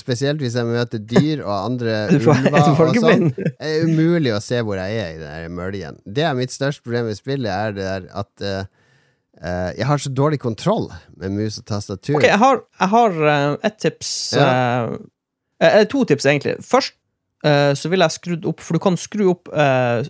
Spesielt hvis jeg møter dyr og andre ulver og sånn. Det er umulig å se hvor jeg er i den der møljen. Det er mitt største problem med spillet, er det der at uh, Uh, jeg har så dårlig kontroll med mus og tastatur. Ok, jeg har, jeg har uh, et tips. eh, eh, to tips, egentlig. Først eh, så vil jeg skrudd opp, for du kan skru opp eh,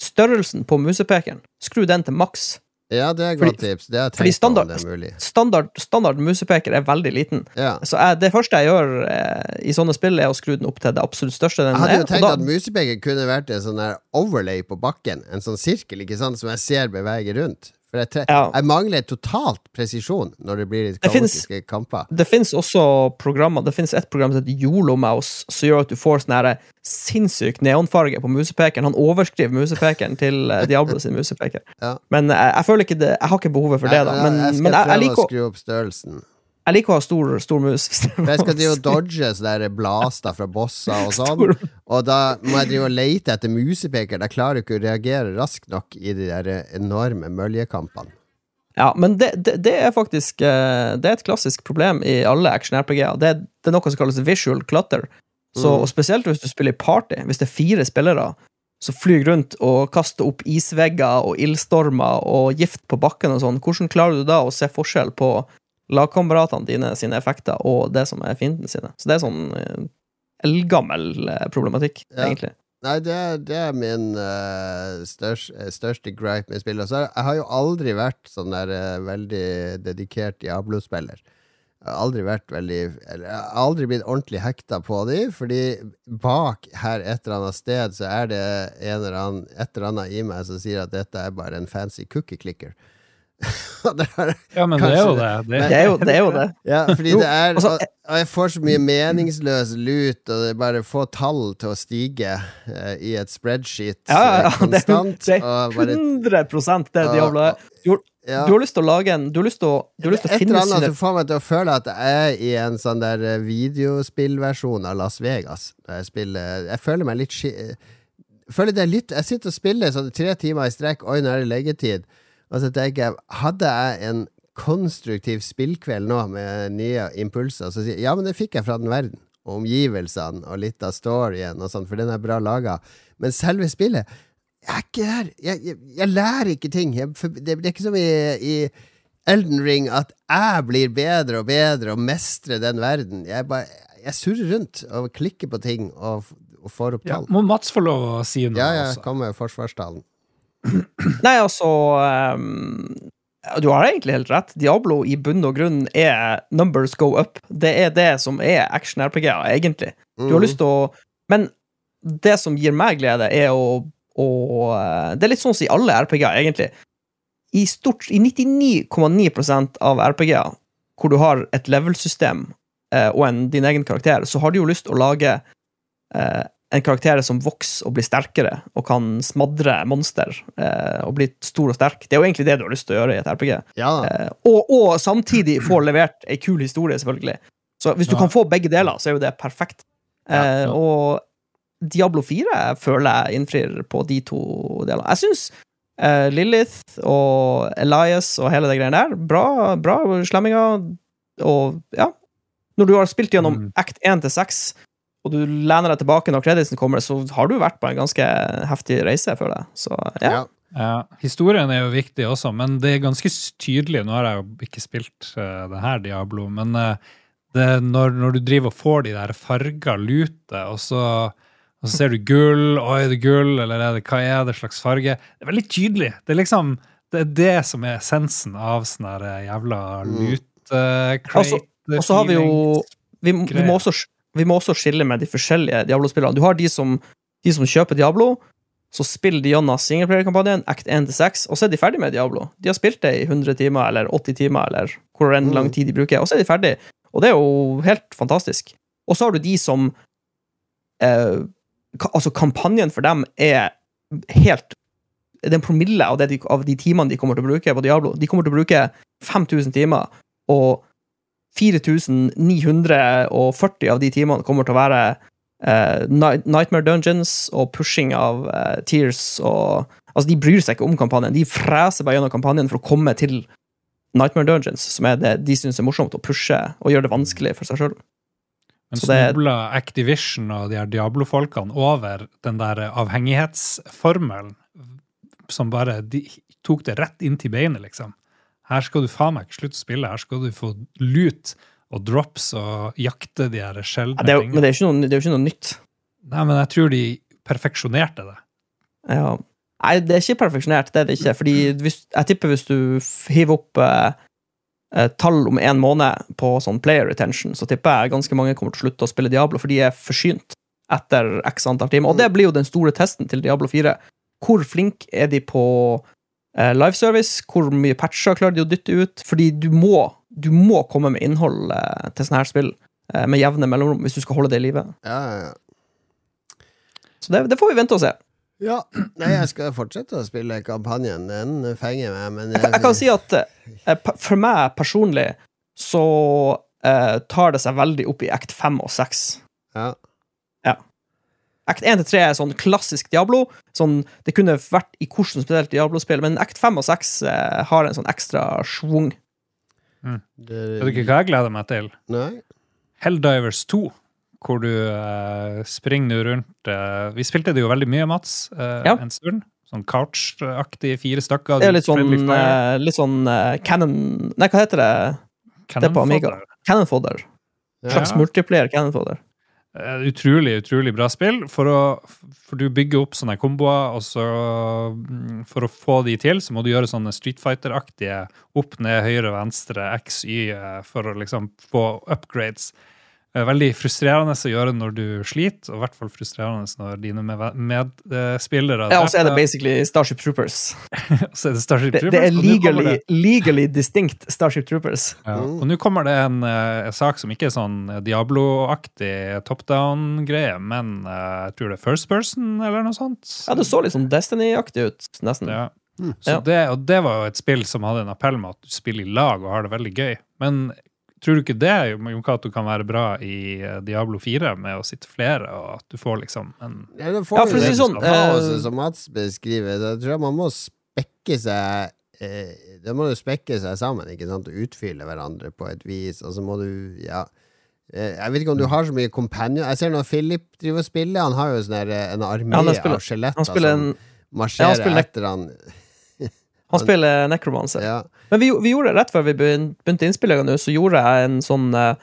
størrelsen på musepekeren. Skru den til maks. Ja, det er et godt tips. Det har jeg fordi tenkt på om standard- det er mulig. Standard, standard musepeker er veldig liten. Ja. Så jeg, det første jeg gjør eh, i sånne spill, er å skru den opp til det absolutt største den Jeg hadde er. jo tenkt da- at musepeker kunne vært en sånn overlay på bakken. En sånn sirkel ikke sant, som jeg ser bevege rundt. For jeg, Ja. jeg mangler totalt presisjon når det blir litt Det finnes- kamper. Det fins også programmer Det finnes et program som heter YoloMouse, som gjør at du får sånn her sinnssyk neonfarge på musepekeren. Han overskriver musepekeren til eh, Diablo sin musepeker. Ja. Men jeg, jeg føler ikke det Jeg har ikke behovet for det, da. Men, jeg, skal men prøve å- skru opp størrelsen. Jeg liker å ha stor, stor mus. jeg skal drive og dodge sånne blaster fra bosser og sånn. Og da må jeg drive og lete etter musepeker. Jeg klarer ikke å reagere raskt nok i de der enorme møljekampene. Ja, men det, det, det er faktisk eh, Det er et klassisk problem i alle action-RPG-er. Det, det er noe som kalles visual clutter. Så, Mm. og Spesielt hvis du spiller i party. Hvis det er fire spillere som flyr rundt og kaster opp isvegger og ildstormer og gift på bakken og sånn, hvordan klarer du da å se forskjell på lagkameratene dine sine effekter og det som er fienden sine? Så det er sånn eh, eldgammel eh, problematikk, Ja. egentlig. Nei, det, er- det er min uh, størst, største gripe med spillet. Så jeg har jo aldri vært sånn der uh, veldig dedikert Diablo-spiller. Jeg har aldri vært veldig Eller jeg har aldri blitt ordentlig hekta på de, fordi bak her et eller annet sted så er det en eller annen, et eller annet i meg som sier at dette er bare en fancy cookie clicker. Er- Ja, men det er jo det. det. Det er jo det. Er jo det. ja, fordi Jo, det er og, og jeg får så mye meningsløs lut, og det er bare få tall til å stige uh, i et spreadsheet Ja, ja, ja, eh, det, konstant. det er bare, 100 det Diablo er. Du, ja. du har lyst til å lage en Du har lyst til å, du har lyst til å Et eller annet som får meg til å føle at jeg er i en sånn der eh, videospillversjon av Las Vegas. Jeg spiller Jeg føler meg litt føler er litt Jeg sitter og spiller sånn tre timer i strekk, oi, nå er det leggetid. Og så tenker jeg, hadde jeg en konstruktiv spillkveld nå med nye impulser, så sier jeg ja, men det fikk jeg fra den verden. Og omgivelsene og litt av storyen og sånn, for den er bra laga. Men selve spillet Jeg er ikke der. Jeg, jeg, jeg lærer ikke ting. Jeg, det, det er ikke som i, i Elden Ring at jeg blir bedre og bedre og mestrer den verden. Jeg, bare, jeg surrer rundt og klikker på ting og, og får opp Ja, tall. må Mats få lov å si noe? Ja, ja, Kommer forsvarstalen. Nei, altså um, Du har egentlig helt rett. Diablo i bunn og grunn er numbers go up. Det er det som er action-RPG-er, egentlig. Du har Mhm. lyst til å Men det som gir meg glede, er å, å eh, Det er litt sånn som i alle RPG-er, egentlig. I, stort, i 99,9% av RPG-er hvor du har et level-system eh, og en, din egen karakter, så har du jo lyst til å lage eh, en karakter som vokser og blir sterkere og kan smadre monster eh, og bli stor og sterk. Det er jo egentlig det du har lyst til å gjøre i et RPG. Ja. Eh, og, og samtidig få levert ei kul historie, selvfølgelig. Så hvis du Ja. kan få begge deler, så er jo det perfekt. Eh, Ja. og Diablo 4 føler jeg innfrir på de to delene. Jeg syns eh, Lilith og Elias og hele det greiene der, bra, bra slemminger. Og ja Når du har spilt gjennom Mm. act 1 til 6, og du lener deg tilbake når kreditsen kommer, så har du vært på en ganske heftig reise, føler jeg. Så ja. Ja. Ja, historien er jo viktig også, men det er ganske tydelig Nå har jeg jo ikke spilt uh, det her Diablo, men uh, det, når, når du driver og får de der farga lute, og så, og så ser du gull, oi, er gull, eller er det, hva er det slags farge? Det er veldig tydelig. Det er liksom det er det som er essensen av sånn eh, jævla Mm. lute-crate. Og så har vi jo vi, vi, må også, vi må også skille med de forskjellige Diablo-spillerne. Du har de som, de som kjøper Diablo, så spiller de gjennom singleplayer-kampanjen, Act 1-6, og så er de ferdig med Diablo. De har spilt det i 100 timer eller 80 timer, eller hvor enn Mm. lang tid de bruker, og så er de ferdig. Og det er jo helt fantastisk. Og så har du de som eh, ka, Altså, kampanjen for dem er helt Det er en promille av, det de, av de timene de kommer til å bruke på Diablo. De kommer til å bruke 5000 timer, og 4940 av de timene kommer til å være eh, Nightmare Dungeons og pushing av eh, Tears og Altså, de bryr seg ikke om kampanjen. De freser bare gjennom kampanjen for å komme til Nightmare Dungeons, som er det de syns er morsomt å pushe og gjøre det vanskelig for seg sjøl. Men snubla Activision og de her Diablo-folkene over den der avhengighetsformelen som bare de tok det rett inn til beinet, liksom. Her skal du faen meg ikke slutte å spille, her skal du få lut og drops og jakte de her sjeldne Ja, er men det er jo ikke ikke noe nytt. Nei, men jeg tror de perfeksjonerte det. Ja. Nei, det er ikke perfeksjonert, det er det ikke. Fordi hvis, jeg tipper hvis du hiver opp eh, eh, tall om en måned på sånn player retention, så tipper jeg ganske mange kommer til å slutte å spille Diablo, for de er forsynt etter x antall timer. Og det blir jo den store testen til Diablo 4. Hvor flink er de på liveservice? Hvor mye patcher klarer de å dytte ut? Fordi du må, du må komme med innhold eh, til sånne her spill eh, med jevne mellomrom hvis du skal holde det i live. Ja, ja, ja. Så det, det får vi vente og se. Ja, nei, jeg skal fortsette å spille kampanjen. Den fenger meg, men Jeg, kan- jeg kan si at eh, for meg personlig så eh, tar det seg veldig opp i act 5 og 6. ja. Act 1 til 3 er sånn klassisk Diablo. Sånn, det kunne vært i hvordan spesielt Diablo-spill, men act 5 og 6 eh, har en sånn ekstra schwung. Det, Vet du ikke hva jeg gleder meg til? Nei? Helldivers 2, hvor du eh, springer rundt eh, Vi spilte det jo veldig mye, Mats, eh, Ja. en stund. Sånn couch-aktig, fire stykker. Det er litt sånn, eh, litt sånn eh, Cannon Nei, hva heter det? det er på Amiga. Cannon Cannon Fodder. Ja. Slags multiplier Cannon Fodder. Eh, Utrolig, utrolig bra spill. For, å, for du bygger opp sånne komboer, og så mm, For å få de til, så må du gjøre sånne Street Fighter-aktige opp, ned, høyre, venstre, X, Y, eh, for å liksom få upgrades. Er veldig frustrerende å gjøre når du sliter, og i hvert fall frustrerende når dine med- medspillere Ja, og så er det basically Starship Troopers. Så er det Starship Troopers, det er nå kommer legally, det- legally distinct Starship Troopers. Ja. Og nå kommer det en, eh, sak som ikke er sånn Diablo-aktig top down-greie, men eh, jeg tror det er first person, eller noe sånt. Ja, det så litt sånn Destiny-aktig ut, nesten. Ja. Mm. Så Ja. det, og det var jo et spill som hadde en appell med at du spiller i lag og har det veldig gøy. Men tror du ikke det, Jon Cato, kan være bra i eh, Diablo 4, med å sitte flere, og at du får liksom en Ja, da Ja, for å si det sånn, kaoset eh, som Mats beskriver. Da tror jeg man må spekke seg eh, Da må du spekke seg sammen ikke sant? og utfylle hverandre på et vis. Og så må du Ja. Eh, Jeg vet ikke om du har så mye companion Jeg ser når Philip driver og spiller, han har jo sånn eh, en armé Ja, av skjeletter Han spiller en som marsjerer han spiller- etter han. Han spiller Necromancer. Ja. Men vi, vi gjorde rett før vi begynte innspillinga nå, så gjorde jeg en sånn eh,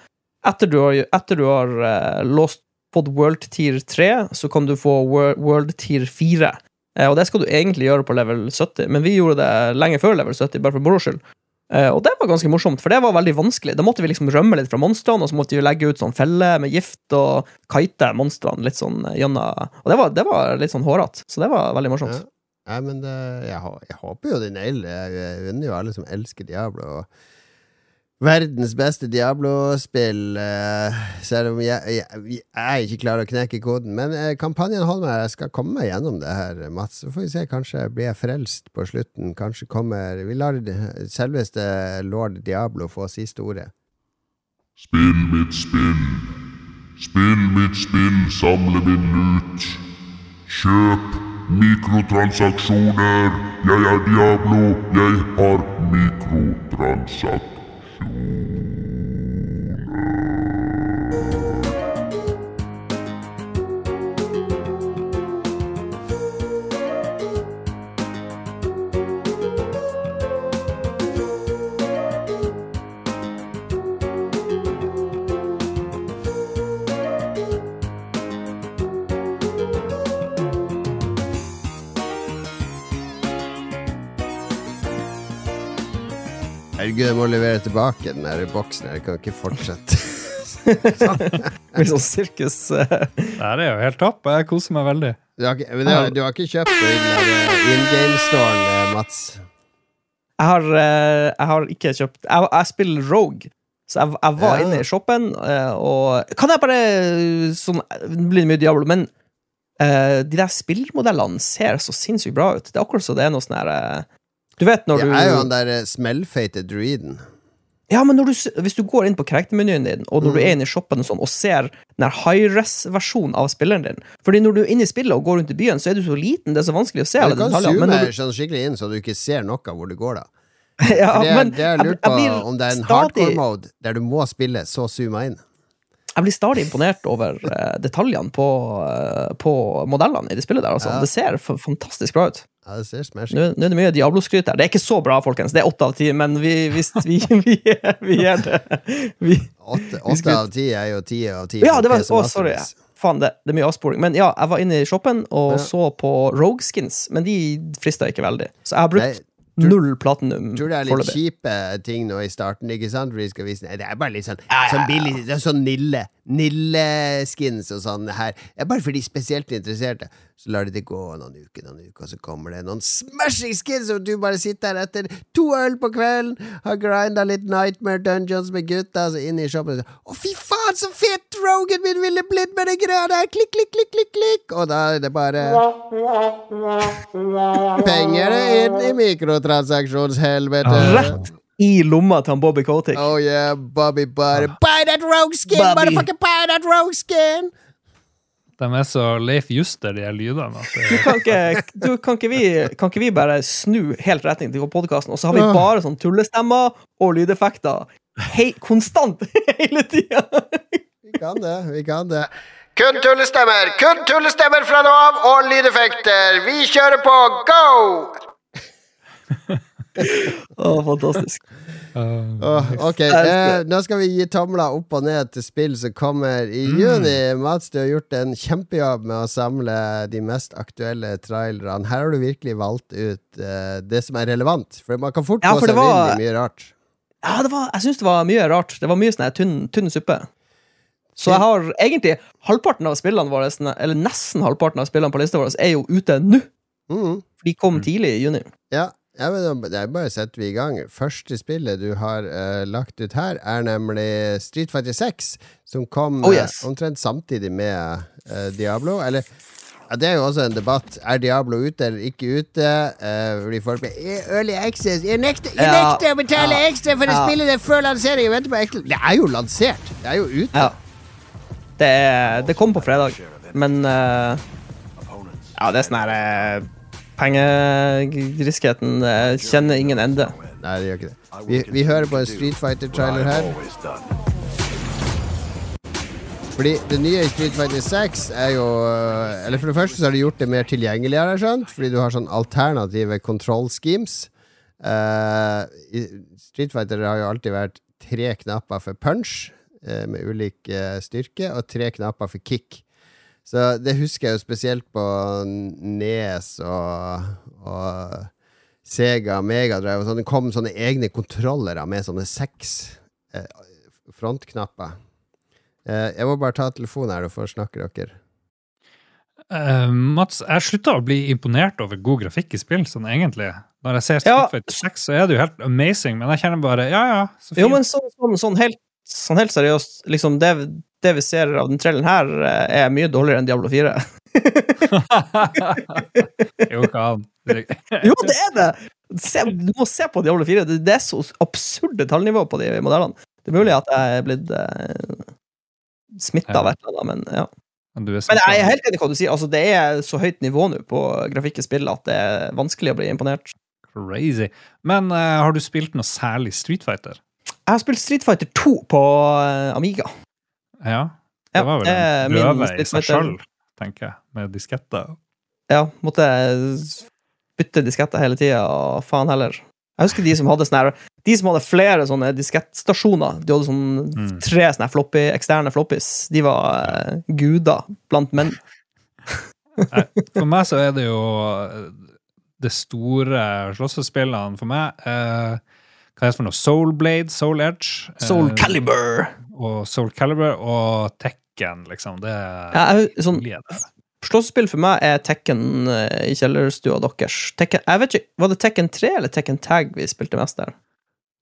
Etter du har, etter du har eh, låst fått World Tier 3, så kan du få World Tier 4. Eh, og det skal du egentlig gjøre på level 70, men vi gjorde det lenge før level 70, bare for moro skyld. Eh, og det var ganske morsomt, for det var veldig vanskelig. Da måtte vi liksom rømme litt fra monstrene, og så måtte vi legge ut sånn felle med gift og kite monstrene litt sånn gjennom Og det var, det var litt sånn hårete, så det var veldig morsomt. Ja. Nei, men det, jeg, jeg håper jo Det nailer det. Jeg unner jo alle som elsker Diablo. Verdens beste Diablo-spill, eh, selv om jeg, jeg, jeg ikke klar å knekke koden. Men eh, kampanjen holder meg. Jeg skal komme meg gjennom det her, Mats. Så får vi se. Kanskje blir jeg frelst på slutten. Kanskje kommer Vi lar selveste lord Diablo få siste ordet. Spill mitt spill. Spill mitt spill, samle min lut. Kjøp mikrotransaksjoner. Jeg er Diablo, jeg har mikrotransaksjoner. Jeg må levere tilbake den der boksen. her. Jeg kan ikke fortsette. Det blir sånn sirkus. eh, Det er jo helt topp. Jeg koser meg veldig. Du har, ikke- men du, har, du har ikke kjøpt eh, in game-storen, eh, Mats? Jeg har, jeg har ikke kjøpt Jeg, jeg spiller Rogue. Så jeg, jeg var Ja. inne i shoppen, eh, og Kan jeg bare sånn, Det blir mye Diablo, men uh, de der spillmodellene ser så sinnssykt bra ut. Det er akkurat som det er noe sånn her eh, Du vet når Jeg er jo han der eh, smellfeite druiden. Ja, men når du, s- hvis du går inn på karaktermenyen din, og når du Mm. er inne i shoppen og, sånn, og ser den her high-res-versjonen av spilleren din Fordi når du er inne i spillet og går rundt i byen, så er du så liten, det er så vanskelig å se Du alle kan detaljene. zoome Men når du, sånn skikkelig inn, så du ikke ser noe av hvor du går, da. ja, For det, er- men det er jeg- lurt jeg på blir om det er en stadig- hardcore-mode der du må spille så zooma inn. Jeg blir stadig imponert over eh, detaljene på, eh, på modellene i det spillet der. Altså. Det ser f fantastisk bra ut. Ja, det ser smashing Nå, nå er det mye Diablo-skryt der. Det er ikke så bra, folkens. Det er åtte av ti, men vi, hvis vi, vi, vi gjør det. Vi, Åtte, av ti er jo ti av ti. ja, det var, å, sorry. Faen, det, det er mye avsporing. Men ja, jeg var inne i shoppen og Ja. så på Rogue Skins, men de frista ikke veldig. Så jeg har brukt Nei, tror- null platinum Tror det er litt kjipe ting nå i starten, ikke sant? For de skal vise Nei, Det er bare litt sånn, sånn billig Det er sånn Nille Nille-skins og sånn her. Er bare for de spesielt interesserte. Så lar de det gå noen uker, noen uker, og så kommer det noen smashing skins, og du bare sitter her etter to øl på kvelden, har grinda litt Nightmare Dungeons med gutta, så inn i shoppen og så, Å, fy faen, så fett Rogan min ville blitt med det greia der! Klikk, klikk, klikk, klikk, klikk! Og da er det bare Penger er inn i mikrotransaksjonshelvete. Rett i lomma til han Bobby Kotick. Oh yeah, Bobby Butter. Buy that rogue skin! Bobby. Motherfucker, buy that rogue skin! De er så Leif Juster, de lydene. At Du, kan ikke, du, kan, ikke vi, kan ikke vi bare snu helt retning til podkasten, og så har vi bare sånn tullestemmer og lydeffekter hei, konstant hele tida? Vi kan det, vi kan det. Kun tullestemmer! Kun tullestemmer fra nå av, og lydeffekter! Vi kjører på! Go! Å, fantastisk. Oh, ok, eh, nå skal vi gi tomler opp og ned til spill som kommer i juni. Mats, du har gjort en kjempejobb med å samle de mest aktuelle trailerne. Her har du virkelig valgt ut eh, det som er relevant, for man kan fort Ja, gå seg det var- vill i mye rart. Ja, det var, jeg syns det var mye rart. Det var mye sånn tynn, tynn suppe. Så jeg har egentlig halvparten av spillene våre, eller nesten halvparten av spillene på lista vår, er jo ute nå. Mm. For de kom tidlig i juni. Ja, ja men det er bare setter vi i gang. Første spillet du har uh, lagt ut her, er nemlig Street Fighter 6, som kom Oh, yes. uh, omtrent samtidig med uh, Diablo. Eller ja, det er jo også en debatt. Er Diablo ute eller ikke ute? Fordi folk blir "Eh, Early access Jeg nekter, jeg Ja. å betale Ja. ekstra for å spille det før lansering! Jeg venter på ekstra Det er jo lansert! Det er jo ute. Ja. Det, er- det kom på fredag, men Ja, det er sånn her Pengegriskheten eh, kjenner ingen ende. Nei, det gjør ikke det. Vi, vi hører på en Street Fighter-trailer her. Fordi det nye i Street Fighter 6 er jo øh, Eller for det første så har de gjort det mer tilgjengelig, har jeg skjønt. Fordi du har sånn alternative control schemes. Uh, Street Fighter har jo alltid vært tre knapper for punch, uh, med ulik uh, styrke, og tre knapper for kick. Så det husker jeg jo spesielt på Nes og, og Sega Megadrive. og Sånn. Det kom sånne egne kontrollere med sånne seks eh, frontknapper. Eh, jeg må bare ta telefonen her, og få snakke dere. Eh, Mats, jeg slutta å bli imponert over god grafikk i spill, sånn egentlig. Når jeg ser Street Ja. Fighter 6, så er det jo helt amazing, men jeg kjenner bare Ja, ja, så fint. Jo, men sånn, sånn, sånn, helt, sånn helt seriøst, liksom det, det vi ser av den trellen her, eh, er mye dårligere enn Diablo 4. jo, an. Jo, det er det! Se, du må se på Diablo 4. Det, det er så absurd tallnivå på de modellene. Det er mulig at jeg er blitt eh, smitta av et eller annet, men ja. Men, Men jeg er helt enig i hva du sier. Altså, det er så høyt nivå nå på grafikk i spill at det er vanskelig å bli imponert. Crazy. Men uh, har du spilt noe særlig Street Fighter? Jeg har spilt Street Fighter 2 på eh, Amiga. Ja. Det var vel en prøve i seg sjøl, tenker jeg, med disketter. Ja, måtte bytte disketter hele tida, og faen heller. Jeg husker de som hadde sånne De som hadde flere sånne diskettstasjoner. De hadde sånn Mm. tre sånne floppy, eksterne floppies. De var uh, guder blant menn. For meg så er det jo eh, det store slåssespillene for meg. Eh, hva er det for noe? Soul Blade, Soul Edge. eh, Soul Calibur. Og Soul Calibur og Tekken, liksom. Det Ja, jeg, sånn. Slåssespill for meg er Tekken eh, i kjellerstua deres. Tekken, jeg vet ikke, Var det Tekken 3 eller Tekken Tag vi spilte mest der?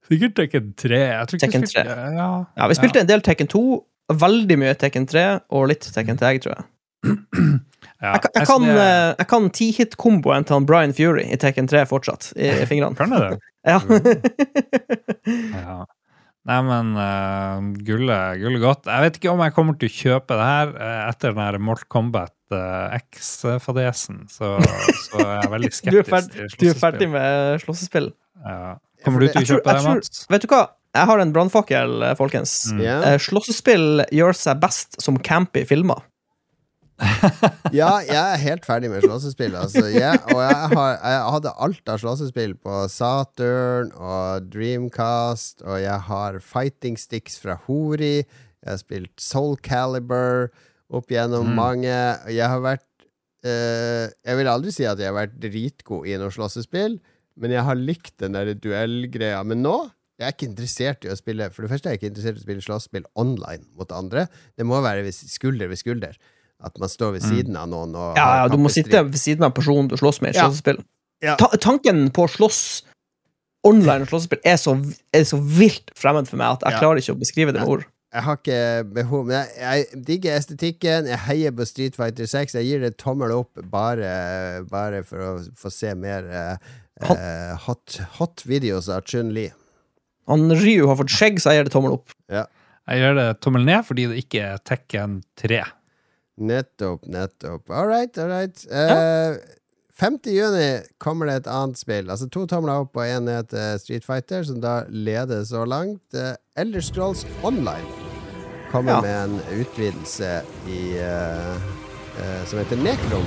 Sikkert Tekken 3. Jeg tror ikke Tekken vi spilte- Ja, Ja, Vi spilte en del Tekken 2, veldig mye Tekken 3 og litt Tekken Tag, tror jeg. ja. Jeg, kan- jeg, kan, eh, jeg kan ti-hit-komboen til han Brian Fury i Tekken 3 fortsatt, i fingrene. Kan du det? Ja. Ja. Nei, men uh, gullet gulle godt. Jeg vet ikke om jeg kommer til å kjøpe det her uh, etter den her Mortal Kombat uh, X-fadesen. Så, så er jeg veldig Du er, skeptisk til du er ferdig med slåssespill. Ja. Kommer du til å kjøpe tror- det, tror- Mats? Vet du hva? Jeg har en brannfakkel, eh, folkens. Mm. Yeah. Eh, Slåssespill gjør seg best som campy filmer. Ja, jeg er helt ferdig med slåssespill. Altså. Jeg, og jeg, har, jeg hadde alt av slåssespill på Saturn og Dreamcast, og jeg har fighting sticks fra Hori. Jeg har spilt Soul Calibur opp gjennom Mm. mange. Jeg har vært eh, Jeg vil aldri si at jeg har vært dritgod i noe slåssespill, men jeg har likt den der duellgreia. Men nå jeg er ikke interessert i å spille For det første er jeg ikke interessert i å spille slåssespill online mot andre. Det må være skulder ved skulder. At man står ved siden av noen og Ja, ja, Du må sitte ved siden av personen du slåss med i slåssespill. Ja. Ta tanken på å slåss online slåssespill er så, er så vilt fremmed for meg at jeg Ja. klarer ikke å beskrive det med ord. Jeg har ikke behov Men jeg, jeg digger estetikken. Jeg heier på Street Fighter 6. Jeg gir det tommel opp bare, bare for å få se mer eh, hot, hot videos av Chun-Li. Han Ryu har fått skjegg, så jeg gir det tommel opp. Jeg gjør det tommel ned fordi det ikke er Tekken 3. Nettopp, nettopp. All right, all right. Eh, 5. juni kommer det et annet spill. Altså To tomler opp og én ned til Street Fighter, som da leder så langt. Uh, Elder Scrolls Online kommer Ja. med en utvidelse i uh, som heter Nekrom.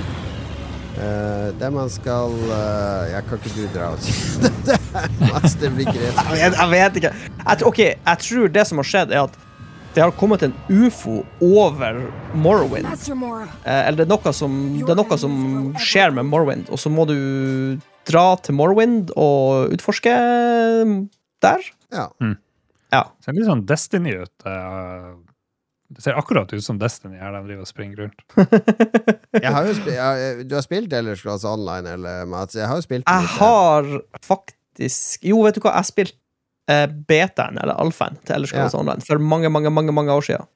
Der man skal Jeg Ja, kan ikke du dra og si det? Mats, det blir greit. Jeg vet, ikke. Jeg, ok, jeg tror det som har skjedd, er at det har kommet en ufo over Morrowind. Eh, eller det er, noe som, det er noe som skjer med Morrowind, og så må du dra til Morrowind og utforske der. Ja. Ja. Ser litt sånn Destiny ut. eh, Det ser akkurat ut som Destiny her de driver og springer rundt. Jeg har jeg, du har spilt Ellers Glass Online, eller Mats? Jeg har jo spilt Jeg litt. har faktisk Jo, vet du hva, jeg spilte eh, betaen, eller alfaen, til Elder Scrolls Ja. Online for mange, mange, mange, mange år siden.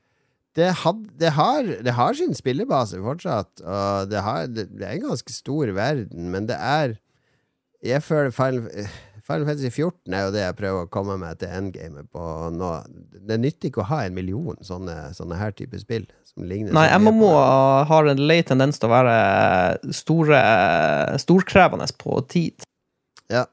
det, had, det, har, det har sin spillebase fortsatt, og det, har, det, er en ganske stor verden, men det er Jeg føler Final, Final Fantasy 14 er jo det jeg prøver å komme meg til endgamet på nå. Det nytter ikke å ha en million sånne, sånne her type spill. Som Nei, MMO har en lei tendens til å være store, storkrevende på tid. Ja.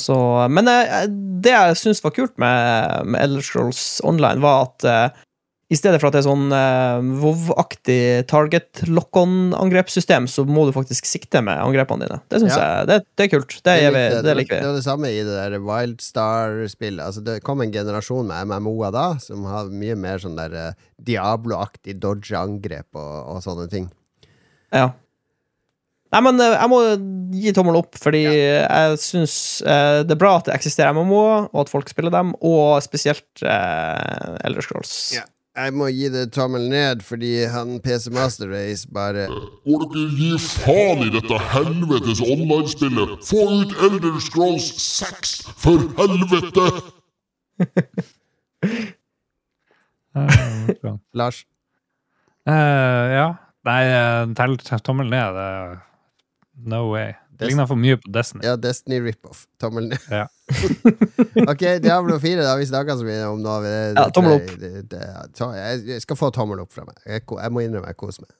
Så, men eh, det jeg syns var kult med, med Elder Scrolls Online, var at uh, i stedet for at det er sånn uh, WoW-aktig target lock-on-angrepssystem, så må du faktisk sikte med angrepene dine. Det syns Ja. jeg det, det er kult. Det, liker vi, det liker Det var det samme i det der Wildstar-spillet. Altså, det kom en generasjon med MMO-er da, som har mye mer sånn der eh, Diablo-aktig dodge-angrep og, og sånne ting. Ja. Nei, men eh, jeg må gi tommel opp, fordi jeg syns eh, det er bra at det eksisterer MMO-er, og at folk spiller dem, og spesielt eh, Elder Scrolls. Ja. Jeg må gi det tommel ned, fordi han PC Master Race bare Må dere gi faen i dette helvetes online-spillet? Få ut Elder Scrolls 6, for helvete! Eh. Lars. Uh, ja. Nei, eh, tell tommel ned. det- No way. Det ligner for mye på Destiny. Ja, Destiny rip-off. Tommel ned. Ja. ok, Diablo 4 det har vi snakka så mye om nå. Det, Ja, tommel opp. Det, det, jeg, jeg skal få tommel opp fra meg. Jeg, jeg må innrømme jeg koser meg.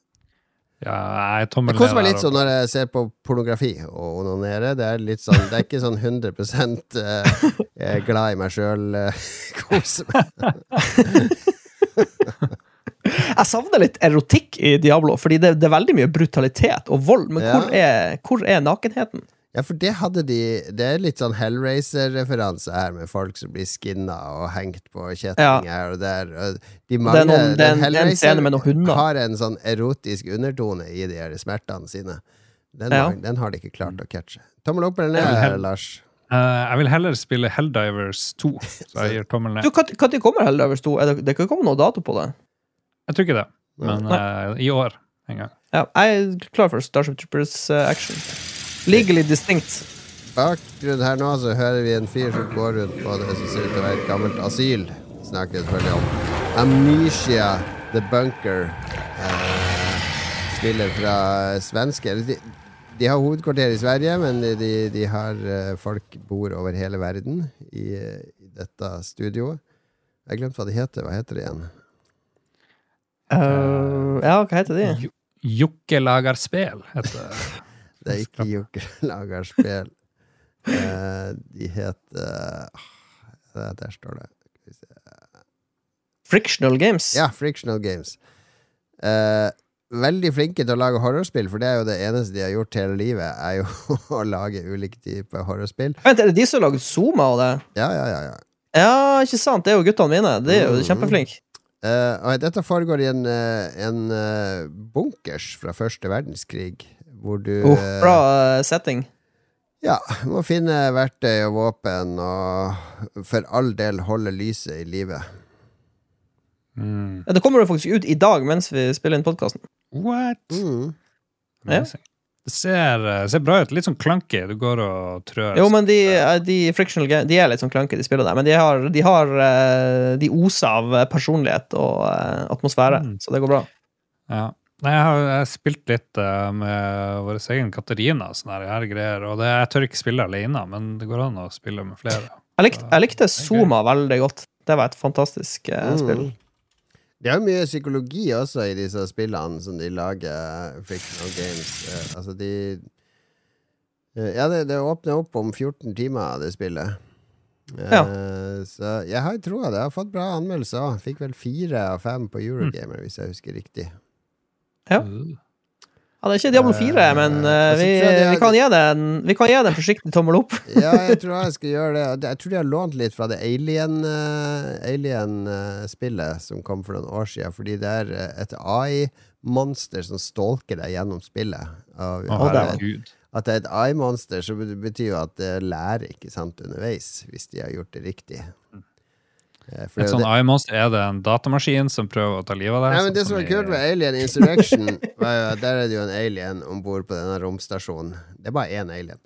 Ja, jeg tommel Jeg koser meg litt sånn når jeg ser på pornografi og onanere. Det er litt sånn Det er ikke sånn 100 uh, jeg er glad i meg sjøl. Uh, koser meg. Jeg savner litt erotikk i Diablo, fordi det, det er veldig mye brutalitet og vold. Men Ja. hvor, er, hvor er nakenheten? Ja, for det hadde de Det er litt sånn Hellraiser-referanse her, med folk som blir skinna og hengt på kjettinger Ja. og der. Og De Det er, noen, den det er en med noen hunder. har en sånn erotisk undertone i de her smertene sine. Den, Ja. har, den har de ikke klart å catche. Tommel opp eller ned, Lars? Uh, jeg vil heller spille Helldivers 2, så jeg gir tommel ned. Du, Når kommer Helldivers 2? Er det, det kan komme noe dato på det? Jeg tror ikke det, men uh, i år en gang. Ja, jeg er klar for Starship Troopers uh, action. Legally distinct. Bakgrunn her nå så hører vi en fyr som går rundt på det som ser ut til å være et gammelt asyl. Snakker selvfølgelig om Amnesia The Bunker. Uh, spiller fra svenske de, de har hovedkvarter i Sverige, men de, de, de har uh, folk bor over hele verden i, i dette studioet. Jeg glemte hva det heter. Hva heter det igjen? Eh, ja, hva heter de? Jo- Jokke lager spel, heter det. Det er ikke Jokke lager spel. Uh, de heter uh, Der står det. Skal vi se. Frictional Games. Ja, Frictional Games. Uh, veldig flinke til å lage horrorspill, for det er jo det eneste de har gjort hele livet, er jo å lage ulike typer horrorspill. Vent, er det de som har laget Zoma og det? Ja, ja, ja. ja. Ja, ikke sant? Det er jo guttene mine. De er jo Mm. kjempeflinke. Eh, og dette foregår i en, eh, en uh, bunkers fra første verdenskrig, hvor du Oh, bra setting. Ja, må finne verktøy og våpen, og for all del holde lyset i live. Mm. Ja, det kommer jo faktisk ut i dag mens vi spiller inn podkasten. What? Mm. Ja. Det ser, eh, ser bra ut. Litt sånn clunky. Du går og trør. Jo, men de, eh, de Frictional De er litt sånn clunky, de spiller der, men de har, de, har eh, de oser av personlighet og atmosfære, Mm. så det går bra. Ja. Nei, jeg har jeg har spilt litt med vår egen Katarina og sånne her, her greier. Og det, jeg tør ikke spille alene, men det går an å spille med flere. Jeg, likte- jeg likte Zuma veldig godt. Det var et fantastisk Mm. spill. Det er jo mye psykologi også i disse spillene som de lager, Frictional Games. Eh, altså, de eh, Ja, det, det åpner opp om 14 timer, det spillet. Ja. Så jeg har troa. Det har fått bra anmeldelser. Fikk vel fire av fem på Eurogamer, hvis jeg husker riktig. Ja. Ja, det er ikke Diablo 4, Eh, men eh, altså, vi, vi, kan gi det en, vi kan gi det en forsiktig tommel opp. Ja, jeg tror jeg skal gjøre det. Jeg tror de har lånt litt fra det Alien-spillet Alien, som kom for noen år siden, fordi det er eh, et AI-monster som stalker deg gjennom spillet. Og, Å, det var- at det er et AI-monster, så betyr jo at det lærer ikke sant underveis, hvis de har gjort det riktig. Eh, Eh, for Et sånn iMonster, er det en datamaskin som prøver å ta livet av deg? Nei, men sånn Det som er kult med Alien Insurrection, var jo at der er det jo en alien om bord på denne romstasjonen. Det er bare én alien.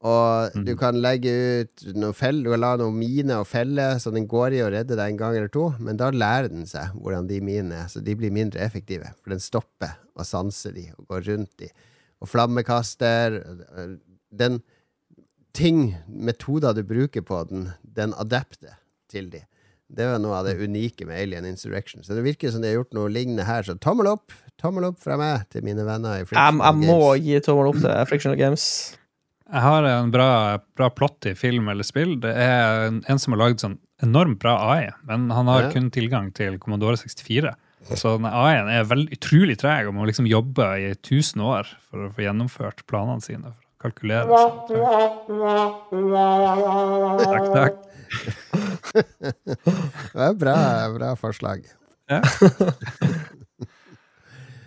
Og mm. du kan legge ut noen fell, du kan la noen miner og feller, så den går i og redder deg en gang eller to, men da lærer den seg hvordan de minene er, så de blir mindre effektive. For den stopper og sanse de og går rundt de. Og flammekaster Den ting, metoder du bruker på den, den adapter til de. Det var noe av det unike med Alien Insurrection. Så det virker som de har gjort noe lignende her. Så tommel opp tommel opp fra meg til mine venner i Jeg, Games. jeg må gi tommel opp til Frictional Games. Jeg har en bra, bra plott i film eller spill. Det er en, en som har lagd sånn enormt bra AI, men han har Ja. kun tilgang til Commodore 64. Så AI-en er veldig utrolig treg og må liksom jobbe i 1000 år for å få gjennomført planene sine. For å kalkulere. Takk, takk. Det er bra, bra forslag.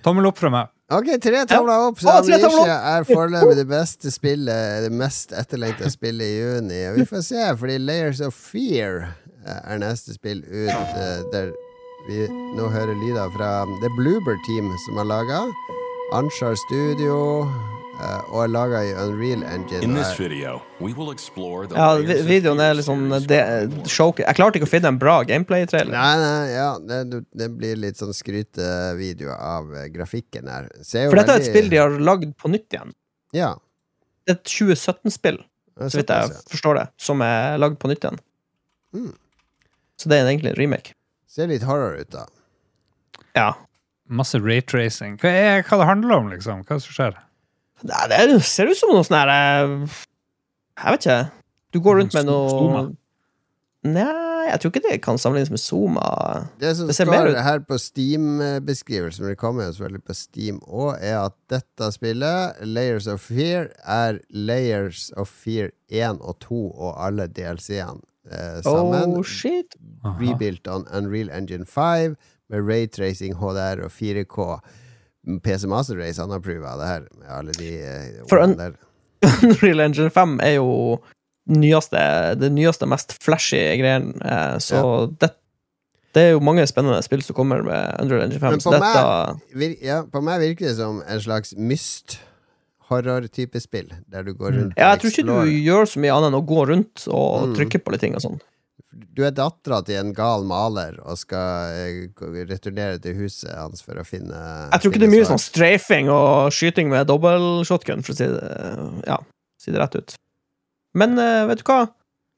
Tommel opp fra meg. Ok, tre tomler opp, så tomler Amnesia er foreløpig det beste spillet, det mest etterlengta spillet i juni. Og vi får se, fordi Layers of Fear eh, er neste spill ut, eh, der vi nå hører lyder fra Det er Bloober Team som har laga. Anshar Studio, og er laga i Unreal Engine. In og this video, we will the Ja, videoen er liksom sånn det, show, Jeg klarte ikke å finne en bra gameplay-trailer. Nei, nei, ja, det, det blir litt sånn skrytevideo av eh, grafikken her. Ser jo For dette er et spill de har lagd på nytt igjen. Ja. Det er et 2017-spill, er så vidt jeg forstår det, som er lagd på nytt igjen. Mm. Så det er egentlig en remake. Ser litt horror ut, da. Ja. Masse raytracing. Hva, hva det handler om, liksom? Hva er det som skjer? Nei, Det er- ser ut som noe sånn her eh, Jeg vet ikke. Du går rundt med noe? Nei, jeg tror ikke det kan sammenlignes med Zoma. Det som Det ser mer står ut- her på Steam-beskrivelsen, det kommer jo selvfølgelig på Steam òg, er at dette spillet, Layers of Fear, er Layers of Fear 1 og 2 og alle DLC-ene eh, sammen. Oh, shit. Rebuilt on Unreal Engine 5 med raytracing, HDR og 4K. PC Master Race han har prova det her, med alle de uh, For un der. Unreal Engine 5 er jo nyeste, det nyeste, mest flashy greien, uh, så det, det er jo mange spennende spill som kommer med Unreal Engine 5. Men på dette Vir ja, på meg virker det som en slags myst horror-type spill, der du går Mm. Ja, jeg tror ikke du gjør så mye annet enn å gå rundt og Mm. trykke på litt ting og sånn. Du er dattera til en gal maler og skal eh, returnere til huset hans for å finne Jeg tror ikke det er mye sånn strafing og skyting med dobbeltshotgun, for å si det, ja, si det rett ut. Men eh, vet du hva?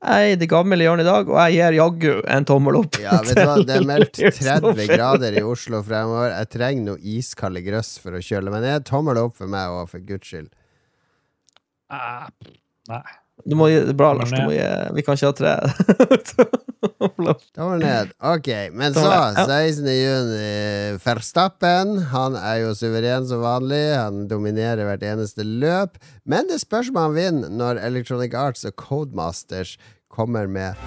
Jeg er i det gamle hjørnet i dag, og jeg gir jaggu en tommel opp. Ja, vet du hva? Det er meldt 30 grader i Oslo fremover. Jeg trenger noe iskalde grøss for å kjøle meg ned. Tommel opp for meg òg, for guds skyld. Uh, nei. Du må gi, det bra, Lars. Du må gi, vi kan ikke ha tre. Tommel ned. Ok, men så, Tommel ned, ja. 16. juni, Verstappen. Han er jo suveren som vanlig. Han dominerer hvert eneste løp. Men det spørs om han vinner når Electronic Arts og Codemasters kommer med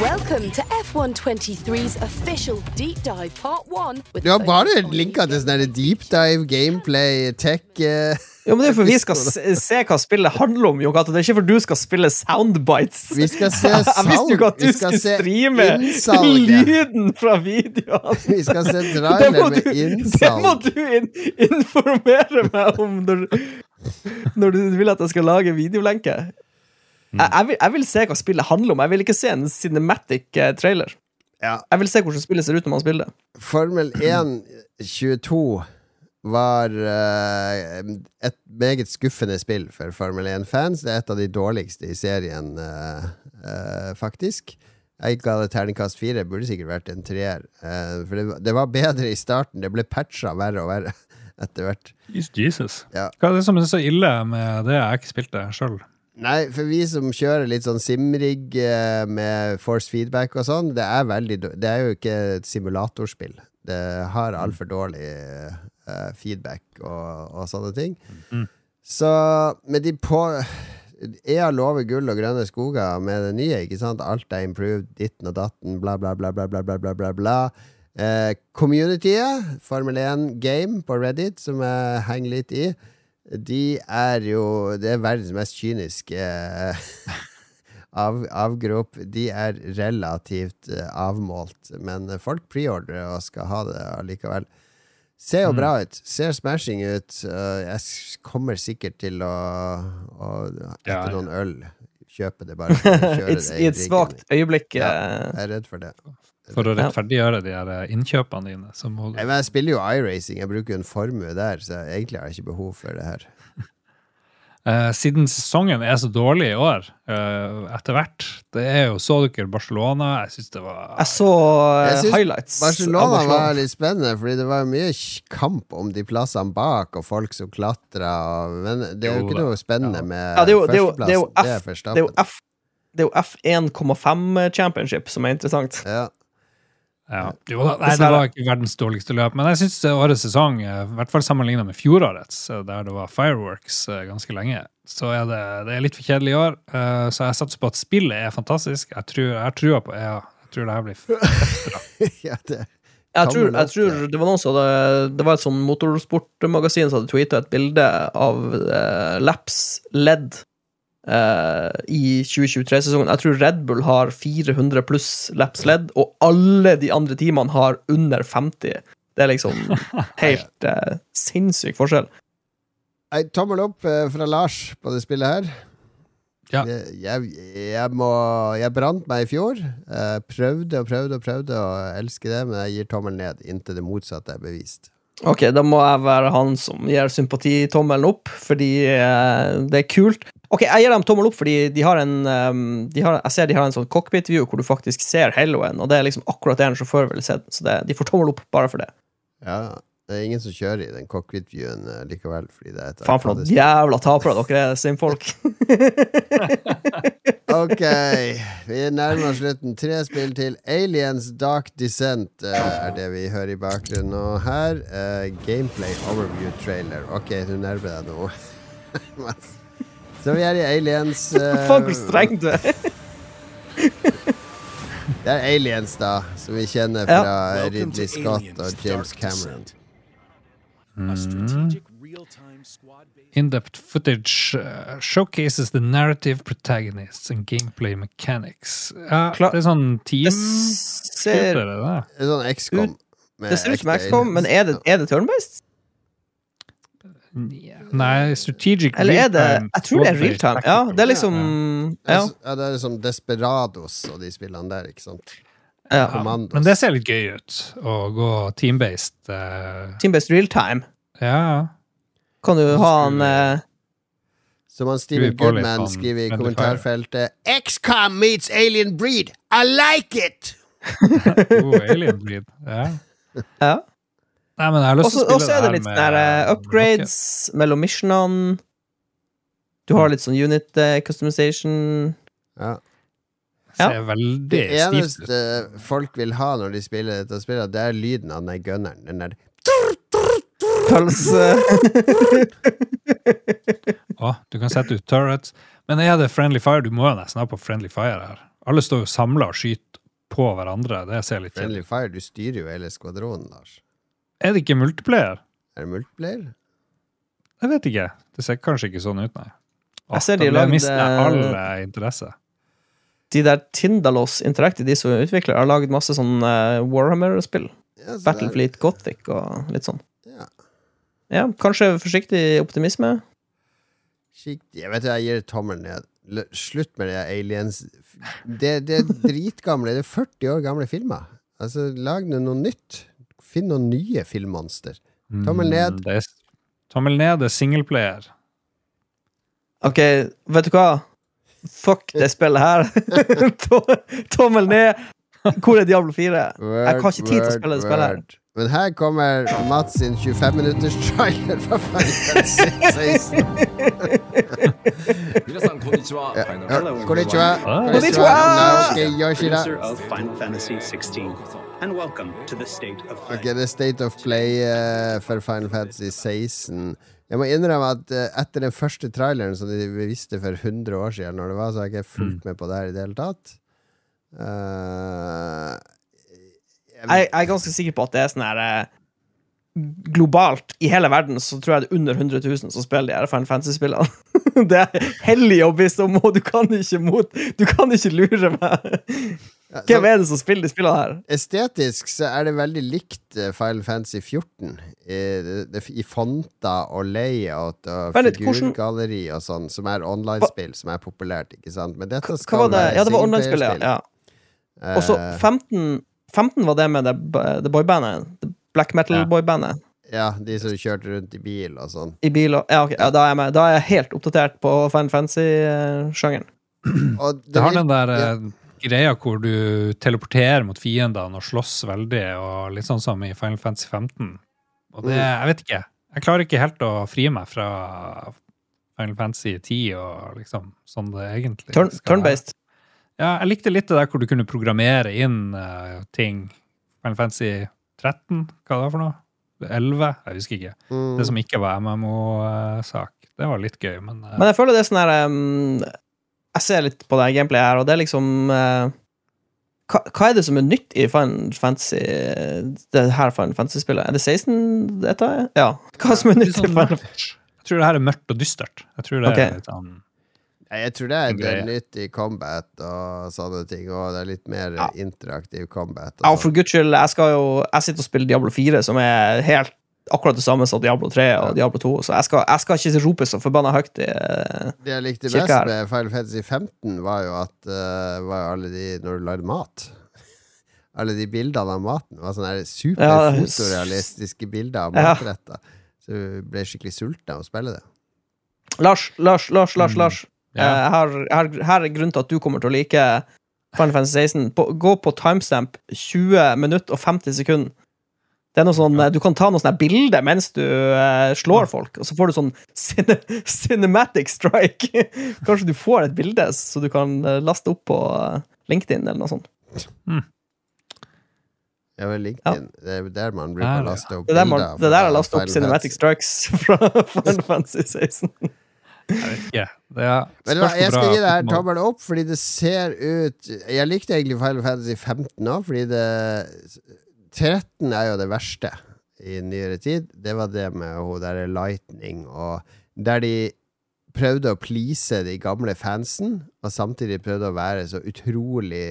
Welcome to F123's official deep dive part one. Ja, Du bare focus linka til sånn deep dive, gameplay, tech uh, Jo, men det er for vi skal se, se hva spillet handler om, Jon Det er ikke for du skal spille soundbites. Vi skal se Jeg visste jo ikke at salg. Vi du skal skulle streame innsalget. lyden fra videoen. Vi skal se trailer med innsalg. det må du in informere meg om når, når du vil at jeg skal lage videolenke. Jeg, jeg, vil, jeg vil se hva spillet handler om. Jeg vil ikke se en cinematic eh, trailer. Ja. Jeg vil se hvordan spillet ser ut når man spiller det. Formel 1 22 var uh, et meget skuffende spill for Formel 1-fans. Det er et av de dårligste i serien, uh, uh, faktisk. Jeg ga det terningkast fire. Burde sikkert vært en treer. For det, var- det var bedre i starten. Det ble patcha verre og verre etter hvert. Jesus. Ja. Hva er det som er så ille med det? Jeg har ikke spilt det sjøl. Nei, for vi som kjører litt sånn simrig eh, med force feedback og sånn, det er veldig Det er jo ikke et simulatorspill. Det har altfor dårlig uh, feedback og, og sånne ting. Mm. Så med de på EA lover gull og grønne skoger med det nye, ikke sant? Alt er improved, ditten og datten, bla, bla, bla, bla, bla, bla, bla, bla, bla. Eh, communityet, Formel 1 Game på Reddit, som jeg henger litt i, de er jo Det er verdens mest kyniske eh, av, avgrop, de er relativt eh, avmålt. Men eh, folk preordrer og skal ha det allikevel. Ser jo bra ut. Ser smashing ut. Uh, jeg kommer sikkert til å, å etter Ja, ja. noen øl kjøpe det bare. for å kjøre I et svakt øyeblikk. Ja, eh, jeg er redd for det. For å rettferdiggjøre de her eh, innkjøpene dine, Nei, men jeg spiller jo iRacing. Jeg bruker jo en formue der, så jeg, egentlig har jeg ikke behov for det her. Eh, Siden sesongen er så dårlig i år, eh, etter hvert Det er jo Så dere Barcelona? Jeg syns det var Jeg så Jeg synes highlights. Barcelona, Barcelona var litt spennende, fordi det var mye kamp om de plassene bak, og folk som klatra. og- Men det er jo ikke noe spennende med Ja, det jo- førsteplassen. Er jo F det er jo F1,5 championship som er interessant. Ja. Ja. Jo, da, nei, det var ikke verdens dårligste løp, men jeg syns årets sesong, eh, i hvert fall sammenligna med fjorårets, eh, der det var fireworks eh, ganske lenge, så er det, det er litt for kjedelig i år. eh, Så jeg satser på at spillet er fantastisk. Jeg tror, jeg har trua på EA. jeg tror det her blir bra. ja, det Jeg tror, jeg tror det var noen som hadde Det var et sånn motorsportmagasin som hadde tweeta et bilde av eh, laps ledd eh, i 2023-sesongen. Jeg tror Red Bull har 400 pluss laps ledd, og alle de andre teamene har under 50. Det er liksom helt uh, sinnssyk forskjell. Ei tommel opp eh, fra Lars på det spillet her. Ja. Jeg, jeg, må, jeg brant meg i fjor. Eh, prøvde og prøvde og prøvde å elske det, men jeg gir tommel ned inntil det motsatte er bevist. Ok, da må jeg være han som gir sympatitommelen opp, fordi det er kult. Ok, jeg gir dem tommel opp fordi de har en ehm, de har, Jeg ser de har en sånn cockpit-view hvor du faktisk ser Haloen, og det er liksom akkurat det en sjåfør ville sett, så det, de får tommel opp bare for det. Ja, det er ingen som kjører i den cockpit-viewen eh, likevel, fordi det er et Faen for noen jævla tapere dere er, simfolk. Ok, vi nærmer oss slutten. Tre spill til. Aliens Dark Descent eh, er det vi hører i bakgrunnen. Og her eh, Gameplay Overview Trailer. Ok, du nærmer deg nå. Så vi er i Aliens uh, Faen, hvor streng du er. Det er Aliens, da, som vi kjenner fra ja. Ridley Scott og James Cameron. Squad-based In-depth footage uh, showcases the narrative protagonists and gameplay mechanics. Ja, det er sånn team Det ser, det. Det er sånn XCOM. det ser ut som XCOM, men er det, er det turn-based? Nei, strategic Eller er det Jeg tror det er real-time. Ja, det er liksom Ja, Ja. det er liksom Desperados og de spillene der, ikke sant? ja. Commandos. Men det ser litt gøy ut, å gå team-based. Uh... Team-based real-time. ja. Kan du ha en eh, Som han Steven Goodman sånn skriver i kommentarfeltet XCOM meets alien breed. I like it! Oh, Alien Breed. Ja. Ja. Nei, men jeg har lyst til å spille så er det litt sånn sånne eh, upgrades mellom missionene. Du har litt sånn unit eh, customization. Ja. Ser veldig Det stivt ut. eneste folk vil ha når de spiller dette spillet, det er lyden av den gunneren. Den der Pølse Å, du kan sette ut turrets. Men er det friendly fire? Du må jo nesten ha på friendly fire her. Alle står jo samla og skyter på hverandre. Det ser litt Friendly Fire. Du styrer jo hele skvadronen, Lars. Er det ikke multiplayer? Er det multiplayer? Jeg vet ikke. Det ser kanskje ikke sånn ut, nei. Å, Jeg ser de lagde- mister all eh, interesse. De der Tindalos Interactive, de som utvikler, har lagd masse sånn eh, Warhammer-spill. Ja, så Battlefleet Gothic og litt sånn. Ja. Ja, kanskje forsiktig optimisme. Forsiktig jeg vet jeg gir tommelen ned. Slutt med det aliens Det, det er dritgamle. Det er 40 år gamle filmer. Altså, lag nå noe nytt. Finn noen nye filmmonster. Tommel ned. Mm, det er, tommel ned er singleplayer. Ok, vet du hva? Fuck det spillet her. Tommel ned. Hvor er Diablo 4? Jeg har ikke tid til å spille det spillet her. Men her kommer Mats sin 25 minutters trailer fra Final Fantasy 16. Konnichiwa. konnichiwa. Fantasy. Konnichiwa. Ah. Konnichiwa. Naoki Yoshida. producer of Final Fantasy 16. And welcome to the state of play. Ok, det er State of Play uh, for Final Fantasy 16. Jeg må innrømme at uh, etter den første traileren som de visste for 100 år siden, når det var, så har jeg ikke fulgt med på det her i det hele tatt. Uh, Jeg, jeg er ganske sikker på at det er sånn her Globalt, i hele verden, så tror jeg det er under 100 000 som spiller de her Final Fantasy-spillene. Det er hellig jobb, hvis du må. du kan ikke mot Du kan ikke lure meg. Ja, Hvem er det som spiller de spillene her? Estetisk så er det veldig likt eh, Final Fantasy 14. I, det, det, I fonter og layout og figurgalleri og sånn, som er online-spill, som er populært, ikke sant? Men dette Hva skal var det? Ja, det var online-spill, ja. ja. Og så Eh, 15, 15 var det med det, det boybandet. Det black metal-boybandet. ja, de som kjørte rundt i bil og sånn. I bil og Ja, ok, ja, da er jeg med. Da er jeg helt oppdatert på Final Fantasy-sjangeren. Og Det har den der ja. Eh, greia hvor du teleporterer mot fiendene og slåss veldig, og litt sånn som i Final Fantasy 15. Og det, Mm. jeg vet ikke. Jeg klarer ikke helt å fri meg fra Final Fantasy 10 og liksom sånn det egentlig Turn. Turn-based. Ja, jeg likte litt det der hvor du kunne programmere inn uh, ting. Final Fantasy 13, hva det var for noe? 11? Jeg husker ikke. Mm. Det som ikke var MMO-sak. Det var litt gøy, men, uh, Men jeg føler det er sånn her um, Jeg ser litt på det gameplayet her, og det er liksom uh, hva, hva er det som er nytt i Final Fantasy Det her Final Fantasy-spillet? Er det 16 dette er? Ja. Hva som er nytt i sånn Final Fantasy? Jeg tror det her er mørkt og dystert. Jeg tror det okay. er litt sånn Jeg tror det er, det nytt i combat og sånne ting, og det er litt mer Ja. interaktiv combat. Ja, Og for sånn. guds skyld, jeg skal jo Jeg sitter og spiller Diablo 4, som er helt akkurat det samme som Diablo 3 og Diablo 2, så jeg skal, jeg skal ikke rope så forbanna høyt i uh, Det jeg likte best her. med Final Fantasy 15, var jo at uh, var jo alle de Når du lagde mat Alle de bildene av maten var sånne Ja, superfotorealistiske bilder av Ja. matretter. Så du ble skikkelig sulten av å spille det. Lars, Lars, Lars, Lars, Mm. Lars. Ja. Eh, her, her, her er grunnen til at du kommer til å like Final Fantasy 16. På, gå på timestamp 20 minutter og 50 sekunder. Det er noe sånn, eh, Du kan ta noen sånne bilder mens du uh, slår folk, og så får du sånn cine, cinematic strike. Kanskje du får et bilde så du kan eh, laste opp på LinkedIn eller noe sånt. Ja, vel, LinkedIn. Det er der man bruker å laste opp Det man, bilder det der er lastet opp cinematic strikes fra Final Fantasy 16. Jeg vet ikke. Det er, Vet du jeg skal gi deg tommelen opp, fordi det ser ut Jeg likte egentlig Final Fantasy 15 òg, fordi det 13 er jo det verste i nyere tid. Det var det med hun derre Lightning, og der de prøvde å please de gamle fansen, og samtidig prøvde å være så utrolig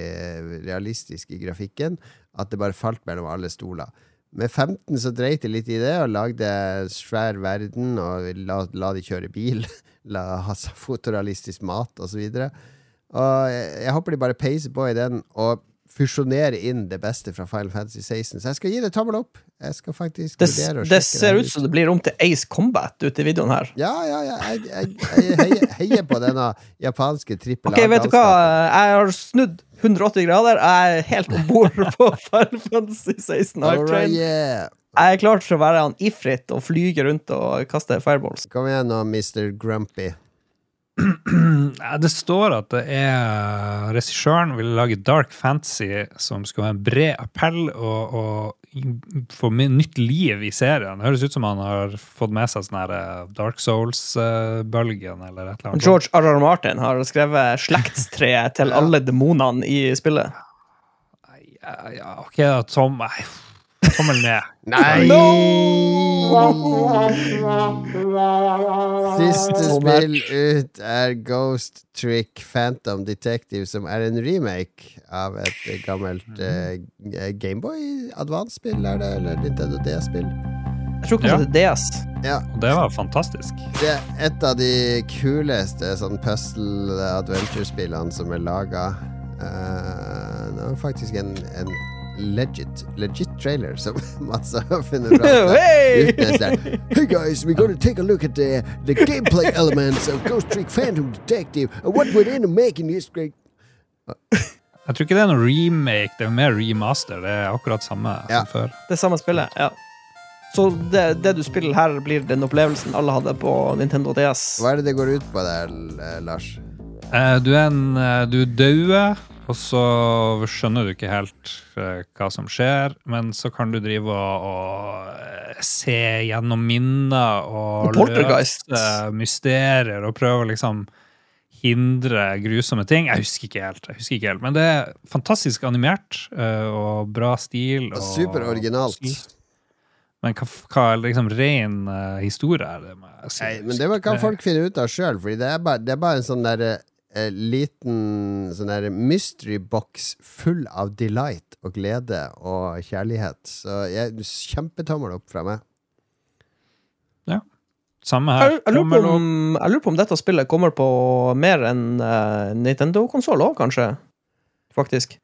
realistisk i grafikken at det bare falt mellom alle stoler. Med 15 så dreit de litt i det og lagde svær verden og la, la de kjøre bil. La ha fotorealistisk mat og så. Og jeg, jeg håper de bare peiser på i den og fusjonerer inn det beste fra Final Fantasy 16. Så jeg skal gi det tommel opp. Jeg skal faktisk Det, vurdere å det ser ut som det blir om til Ace Combat ute i videoen her. Ja, ja, ja. Jeg, jeg, jeg heier, heier på denne japanske trippel Ok, vet du hva? Jeg har snudd 180 grader. Jeg er helt om bord på Final Fantasy 16 Hype Train. yeah. Jeg er klar for å være han Ifrit og flyge rundt og kaste fireballs. Kom igjen nå, Mr. Grumpy. Det står at det er regissøren vil lage dark fantasy som skal ha en bred appell og, og få nytt liv i serien. Det høres ut som han har fått med seg sånn eh, Dark Souls-bølgen eller et eller annet. George R.R. Martin har skrevet slektstreet til alle demonene i spillet. Ja, ja, ok, da, Tom. Nei, tommel ned. Nei! Siste spill ut er Ghost Trick Phantom Detective, som er en remake av et gammelt uh, Gameboy Advance-spill, er det? Eller Nintendo DS-spill? Jeg tror kanskje det er DS. Ja. Og det var fantastisk. Det er et av de kuleste sånn puzzle adventure-spillene som er laga. det var faktisk en, en legit, legit trailer som Mats har funnet fram. Hey! Hey guys, we're to take a look at the, the gameplay elements of Ghost Trick Phantom Detective and what went into making this great Jeg tror ikke det er noe remake, det er mer remaster. Det er akkurat samme Ja. som før. Det samme spillet, ja. Så det, det du spiller her, blir den opplevelsen alle hadde på Nintendo DS. Hva er det det går ut på der, Lars? Uh, Du er en uh, Du dauer, og så skjønner du ikke helt eh, hva som skjer, men så kan du drive og, og se gjennom minner og løse mysterier og prøve å liksom hindre grusomme ting. Jeg husker ikke helt, jeg husker ikke helt men det er fantastisk animert eh, og bra stil. Og, Super originalt. Men hva, hva er liksom ren eh, historie er det? jeg. Nei, men det kan folk finne ut av sjøl, for det det er bare en sånn der eh, liten sånn der mystery box full av delight og glede og kjærlighet. Så jeg, kjempetommel opp fra meg. Ja. Samme her. jeg, lurer på Tommel om, jeg lurer på om dette spillet kommer på mer enn uh, Nintendo-konsoll òg, kanskje? Faktisk.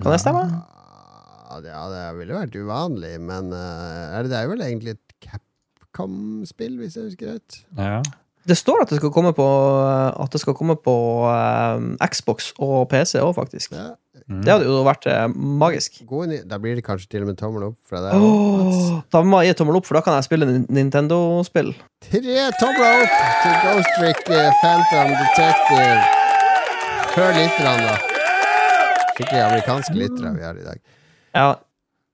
Kan det stemme? Ja, det, ja, det ville vært uvanlig, men uh, er det, det er vel egentlig et Capcom-spill, hvis jeg husker rett. Ja. Det står at det skal komme på, at det skal komme på uh, Xbox og PC òg, faktisk. Ja. Mm. Det hadde jo vært uh, magisk. Da blir det kanskje til og med tommel opp fra deg. oh, da må jeg gi tommel opp, for da kan jeg spille Nin- Nintendo-spill. Tre tomler opp til Ghost Trick eh, Phantom Detective. Hør lytterne, da. Skikkelig amerikanske lyttere vi har i dag. Ja.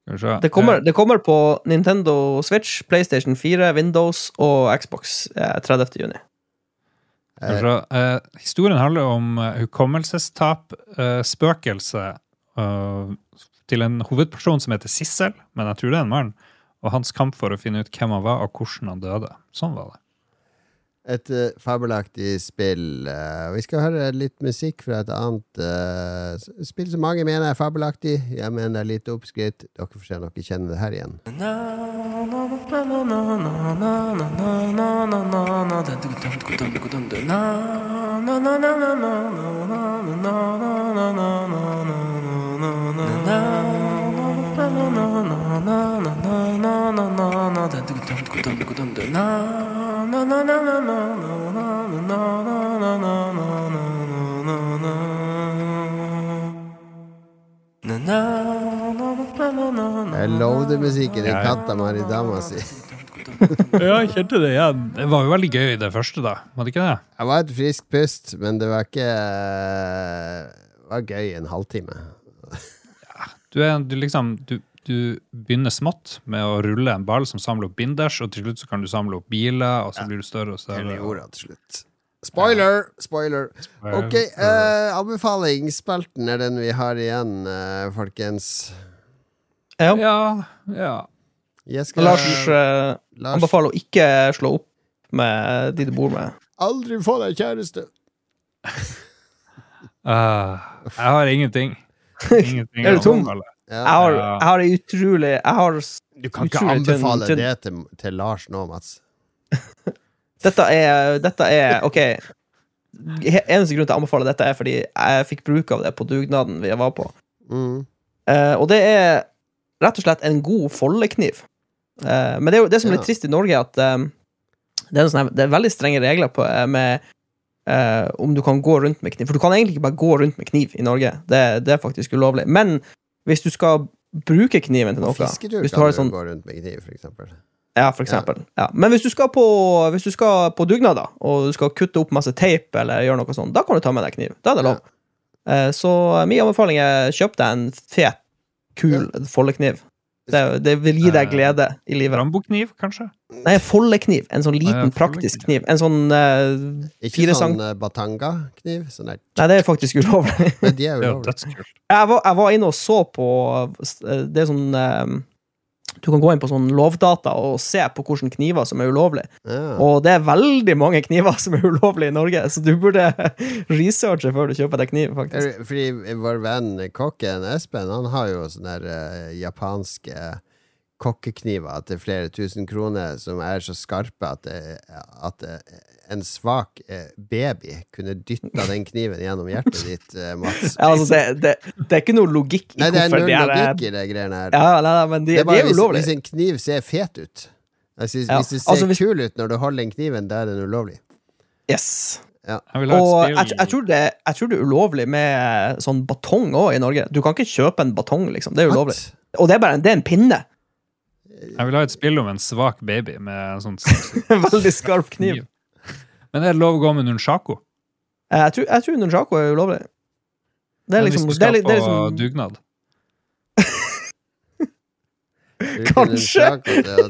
Det kommer, det kommer på Nintendo Switch, PlayStation 4, Windows og Xbox eh, 30. juni. Skal vi se. Eh, historien handler om uh, hukommelsestap, uh, spøkelse, eh, til en hovedperson som heter Sissel, men jeg tror det er en mann, og hans kamp for å finne ut hvem han var, og hvordan han døde. Sånn var det. Et uh, fabelaktig spill. Uh, vi skal høre litt musikk fra et annet uh, spill som mange mener er fabelaktig. Jeg mener det er litt oppskrytt. Dere får se om dere kjenner det her igjen. Jeg lovde musikken i Ja, ja. katta Maridama dama si. Ja, jeg kjente det igjen. Det var jo veldig gøy, det første, da. Var det ikke det? Det var et friskt pust, men det var ikke eh, Det var gøy en halvtime. Du, er, du liksom du, du begynner smått med å rulle en ball som samler opp binders, og til slutt så kan du samle opp biler, og så blir du større og større. Jorda til slutt. Spoiler! Spoiler. Ok, uh, anbefalingsspelten er den vi har igjen, uh, folkens. Ja. Ja, ja. Skal Lars uh, Lars, anbefaler å ikke slå opp med de du bor med. aldri få deg kjæreste! uh, jeg har ingenting. Ingenting Er du tom? anbefale. Ja. Jeg har, jeg har utrolig Jeg har Du kan ikke anbefale tynn- anbefale tynn- det til, til Lars nå, Mats. Dette er, dette er OK. Eneste grunn til å anbefale dette er fordi jeg fikk bruk av det på dugnaden vi var på. Mm. Uh, og det er rett og slett en god foldekniv. Uh, men det, er jo, det som er litt Ja. trist i Norge, er at um, det, er en sånn, det er veldig strenge regler på, med uh, om du kan gå rundt med kniv. For du kan egentlig ikke bare gå rundt med kniv i Norge. Det, det er faktisk ulovlig. Men hvis du skal bruke kniven til noe fisketur hvis du kan du sånn gå rundt med kniv, for eksempel. Ja, for eksempel. Ja. Men hvis du skal på, hvis du skal på dugnad, da, og du skal kutte opp masse teip, eller gjøre noe sånt, da kan du ta med deg kniv. Da er det lov. Ja. Så min anbefaling er kjøp deg en fet, kul foldekniv. Det, det vil gi deg Eh, glede i livet. Rambokniv, kanskje? Nei, foldekniv. En sånn liten, ja, praktisk kniv. En sånn uh, Ikke sånn eh, batanga-kniv. Sånn der. Nei, det er faktisk ulovlig. Men de er Det ulovlige. dødskult. Jeg var, jeg var inne og så på eh, Det er sånn eh, Du kan gå inn på sånn lovdata og se på hvilke kniver som er ulovlige. Ja. Og det er veldig mange kniver som er ulovlige i Norge, så du burde researche før du kjøper deg kniv, faktisk. Fordi vår venn kokken Espen, han har jo sånne der, eh, japanske kokkekniver til flere tusen kroner som er så skarpe at, det, at en svak eh, baby kunne dytta den kniven gjennom hjertet ditt, eh, Mats. Ja, altså, det, det, det er ikke noe logikk i Nei, det er hvorfor null de er logikk i de greiene her. Ja, nei, nei, men de, det er de bare er hvis, hvis en kniv ser fet ut. Altså, hvis, Ja, hvis det ser altså, hvis- kul ut når du holder den kniven, da er den ulovlig. Yes. Jeg Og jeg, jeg, tror det, jeg tror det er ulovlig med sånn batong òg i Norge. Du kan ikke kjøpe en batong, liksom. Det er ulovlig. What? Og det er bare en, det er en pinne. Jeg vil ha et spill om en svak baby med en sånn veldig skarp kniv. Men er det lov å gå med nunchako? Eh, Jeg tror, jeg tror nunchako er ulovlig. Det er Men liksom, hvis du det er, skal det er på liksom dugnad? Kanskje.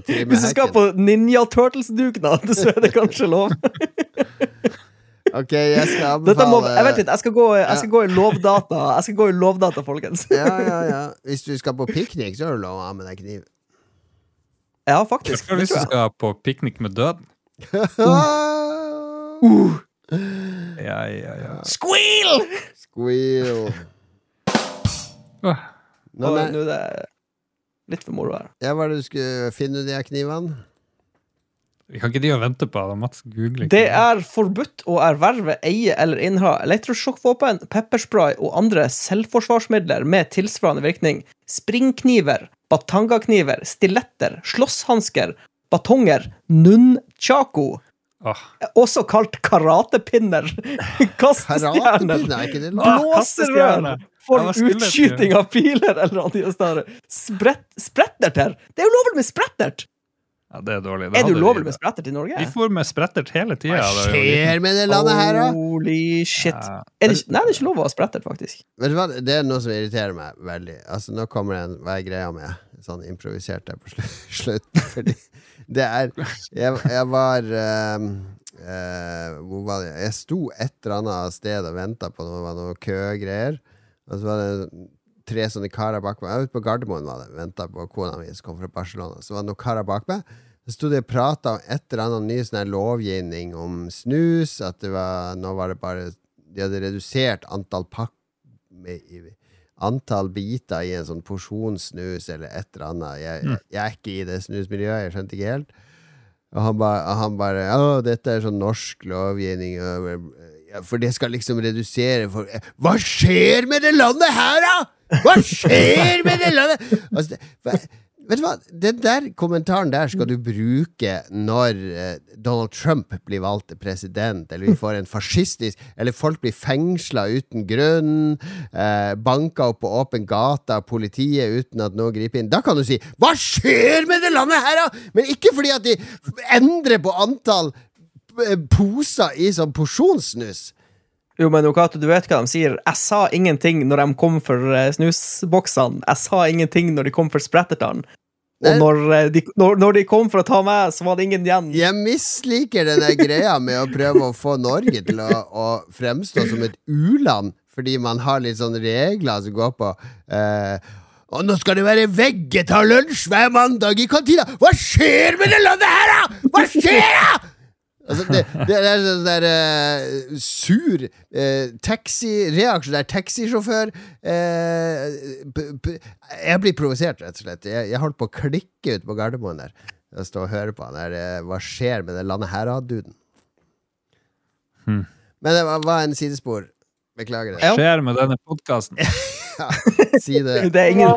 Hvis du skal på Ninja Turtles-dugnad, så er det kanskje lov. Ok, jeg skal Dette må, anbefale jeg vet ikke, jeg skal, gå, jeg skal gå i lovdata, Jeg skal gå i lovdata, folkens. Ja, ja, ja. Hvis du skal på piknik, så er det lov å ha med deg kniv. Ja, faktisk. Hva hvis jeg. skal på piknik med døden. Uh, Ja, ja, ja. squeal! Squeal. Nå, nå er det litt for moro her. ja, hva er det du skulle finne de her knivene? Vi kan ikke de og vente på det, Mats googler. Det er forbudt å erverve, eie eller inneha elektrosjokkvåpen, pepperspray og andre selvforsvarsmidler med tilsvarende virkning, springkniver, batangakniver, stiletter, slåsshansker, batonger, nunchako, Oh. også kalt karatepinner, kastestjerner, er lov? blåserør for utskyting av piler eller andre steder, Sprett, spretterter. Det er jo lovlig med sprettert! Ja, det er dårlig. Er det ulovlig med sprettert i Norge? Vi får med sprettert hele tida. Hva skjer med det landet her, da? Holy shit. Ja. Er det, nei, det er ikke lov å ha sprettert, faktisk. Vet du hva, Det er noe som irriterer meg veldig. Altså, Nå kommer det en Hva er greia med? Sånn improvisert der på slutt slutten. Fordi det er Jeg, jeg var um, uh, Hvor var det? Jeg sto et eller annet sted og venta på noe, det noe køgreier. Og så var det tre sånne karer bak meg. Jeg var ute på Gardermoen var det. Venta på kona mi som kom fra Barcelona. Så var det noen karer bak meg. Så sto de og prata om et eller annet ny sånn lovgivning om snus. At det var Nå var det bare De hadde redusert antall pakk antall biter i en sånn porsjonssnus eller et eller annet. Jeg, jeg, jeg er ikke i det snusmiljøet, jeg skjønte ikke helt. Og han og han bare Å, dette er sånn norsk lovgivning. For det skal liksom redusere for Hva skjer med det landet her, da?! Hva skjer med det landet?! Altså, det, vet du hva? Den der kommentaren der skal du bruke når eh, Donald Trump blir valgt til president, eller vi får en fascistisk Eller folk blir fengsla uten grunn, eh, banka opp på åpen gate av politiet uten at noe griper inn. Da kan du si 'Hva skjer med det landet her', da?! Men ikke fordi at de endrer på antall eh, poser i sånn porsjonssnus. Jo, men Okato, du vet hva de sier. Jeg sa ingenting når de kom for eh, snusboksene. Jeg sa ingenting når de kom for sprettertene. Og når eh, de, når, når de kom for å ta meg, så var det ingen igjen. Jeg misliker den greia med å prøve å få Norge til å, å fremstå som et u-land, fordi man har litt sånne regler som går på eh, og nå skal det være vegetarlunsj hver mandag i kantina! Hva skjer med det landet her, da?! Hva skjer, da?! Altså, det, det er sånn der eh, sur uh, taxi Reaksjonær taxisjåfør. uh, jeg blir provosert, rett og slett. Jeg, jeg holdt på å klikke ut på Gardermoen der. Jeg står og hører på han der. hva skjer med det landet her, da, duden? Hmm. Men det var, var en sidespor. Beklager det. Hva skjer med denne podkasten? Si det. Det er ingen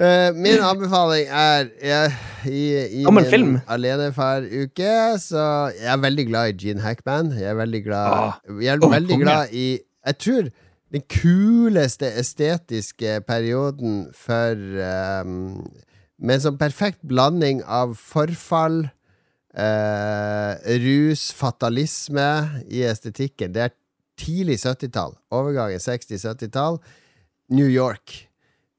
Eh, min anbefaling er jeg, i, i min film. alenefar-uke, så jeg er veldig glad i Gene Hackman. Jeg er veldig glad Ah. Jeg er veldig glad i Jeg tror den kuleste estetiske perioden for um, Med en sånn perfekt blanding av forfall, uh, rus, fatalisme i estetikken. Det er tidlig 70-tall. Overgangen 60-70-tall. New York.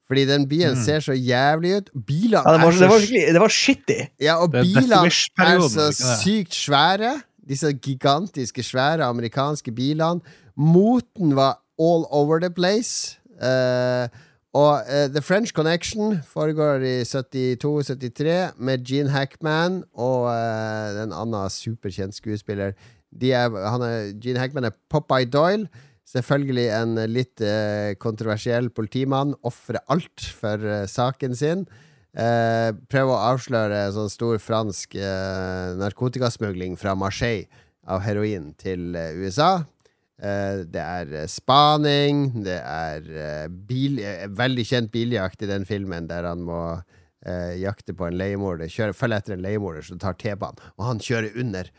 Fordi den byen ser så jævlig ut. Bilene ja, det, var, er det, var, det var shitty. ja, og bilene er så sykt svære. Disse gigantiske, svære amerikanske bilene. Moten var all over the place. Uh, og uh, The French Connection foregår i 72-73 med Gene Hackman og uh, en annen superkjent skuespiller. Er, er, Gene Hackman er Popeye Doyle. Selvfølgelig en litt eh, kontroversiell politimann. Ofrer alt for eh, saken sin. Eh, prøver å avsløre sånn stor fransk eh, narkotikasmugling fra Marseille av heroin til eh, USA. Eh, det er spaning, det er bil, veldig kjent biljakt i den filmen, der han må jakte på en leiemorder, Følger følge etter en leiemorder som tar T-banen, og han kjører under,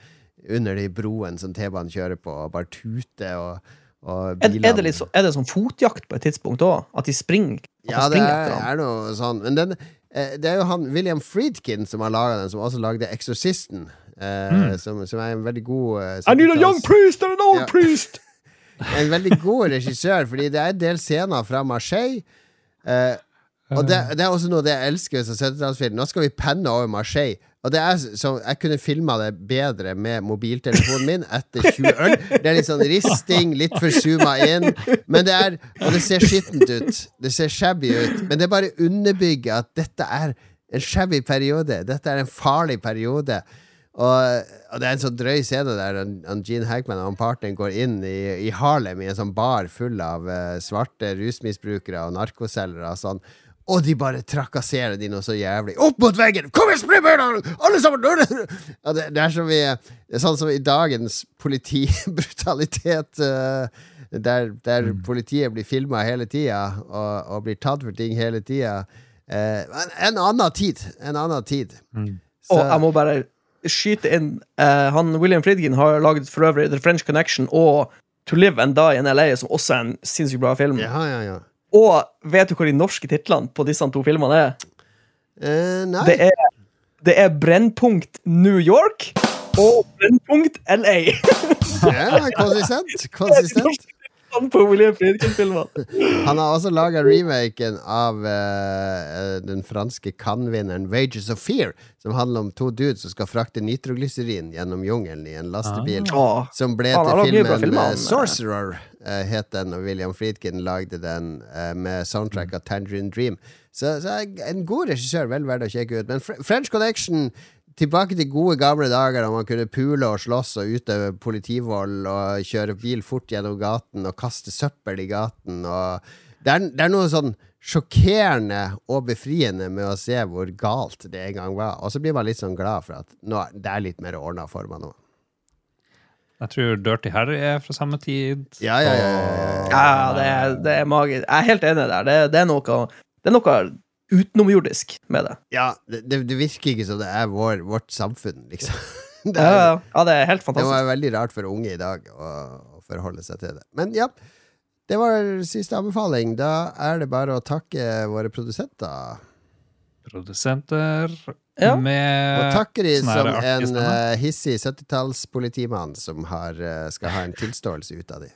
under de broene som T-banen kjører på, og bare tuter, og, og Er, er, det litt så, er det sånn fotjakt på et tidspunkt òg? At de springer? At ja, han det er, er noe sånn. Men den, eh, det er jo han William Friedkin som har laga den, som også lagde Eksorsisten. Mm. som, som er en veldig god eh, I need a young priest and an old Ja. priest! En veldig god regissør, fordi det er en del scener fra Marseille. Eh, Og det, det er også noe det jeg elsker som 70-tallsfilm. Nå skal vi penne over Marseille. Og det er så, Jeg kunne filma det bedre med mobiltelefonen min etter 20 øl. Det er litt sånn risting, litt for zooma inn. Men det er Og det ser skittent ut. Det ser shabby ut. Men det bare underbygger at dette er en shabby periode. Dette er en farlig periode. Og, og det er en sånn drøy scene der han, han Gene Hackman og han partneren går inn i, i Harlem i en sånn bar full av uh, svarte rusmisbrukere og narkoselgere og sånn. Og de bare trakasserer de noe så jævlig. Opp mot veggen! Kom igjen, spring! Alle sammen! Ja, det, det, er som i, det er sånn som i dagens politibrutalitet. uh, der, der politiet blir filma hele tida og, og blir tatt for ting hele tida. Uh, en, en annen tid. En annen tid. Og jeg må bare skyte inn uh, han William Friedkin har laget for øvrig The French Connection og To Live and Die in LA, som også er en sinnssykt bra film. Ja, ja, ja. Og vet du hvor de norske titlene på disse to filmene er? Eh, nei. Det er, det er Brennpunkt New York og Brennpunkt LA. Ja, konsistent. Konsistent. På William Friedkin-filmene. Han har også laga remaken av uh, den franske Cannes-vinneren Wages of Fear, som handler om to dudes som skal frakte nitroglyserin gjennom jungelen i en lastebil. Ah. Som ble Han til filmen filmer, eh, Sorcerer, uh, het den, og William Friedkin lagde den uh, med soundtrack av Tangerine Dream. Så, så en god regissør, vel verdt å sjekke ut. Men French Connection Tilbake til gode gamle dager da man kunne pule og slåss og utøve politivold og kjøre bil fort gjennom gaten og kaste søppel i gaten. Og det, er, det er noe sånn sjokkerende og befriende med å se hvor galt det en gang var. Og så blir man litt sånn glad for at nå, det er litt mer ordna for meg nå. Jeg tror Dirty Harry er fra samme tid. Ja, ja, ja, ja, ja. Ja, det er, det er magisk. Jeg er helt enig der. Det, det, er noe, det er noe utenomjordisk med det. Ja, det, det, virker ikke som det er vår, vårt samfunn, liksom. Det, Ja, er, ja, ja, det er helt fantastisk. det var veldig rart for unge i dag å, å forholde seg til det. Men ja, det var siste anbefaling. Da er det bare å takke våre produsenter. Produsenter Ja. med Og takker de som en eh, hissig 70-tallspolitimann som har, eh, skal ha en tilståelse ut av de.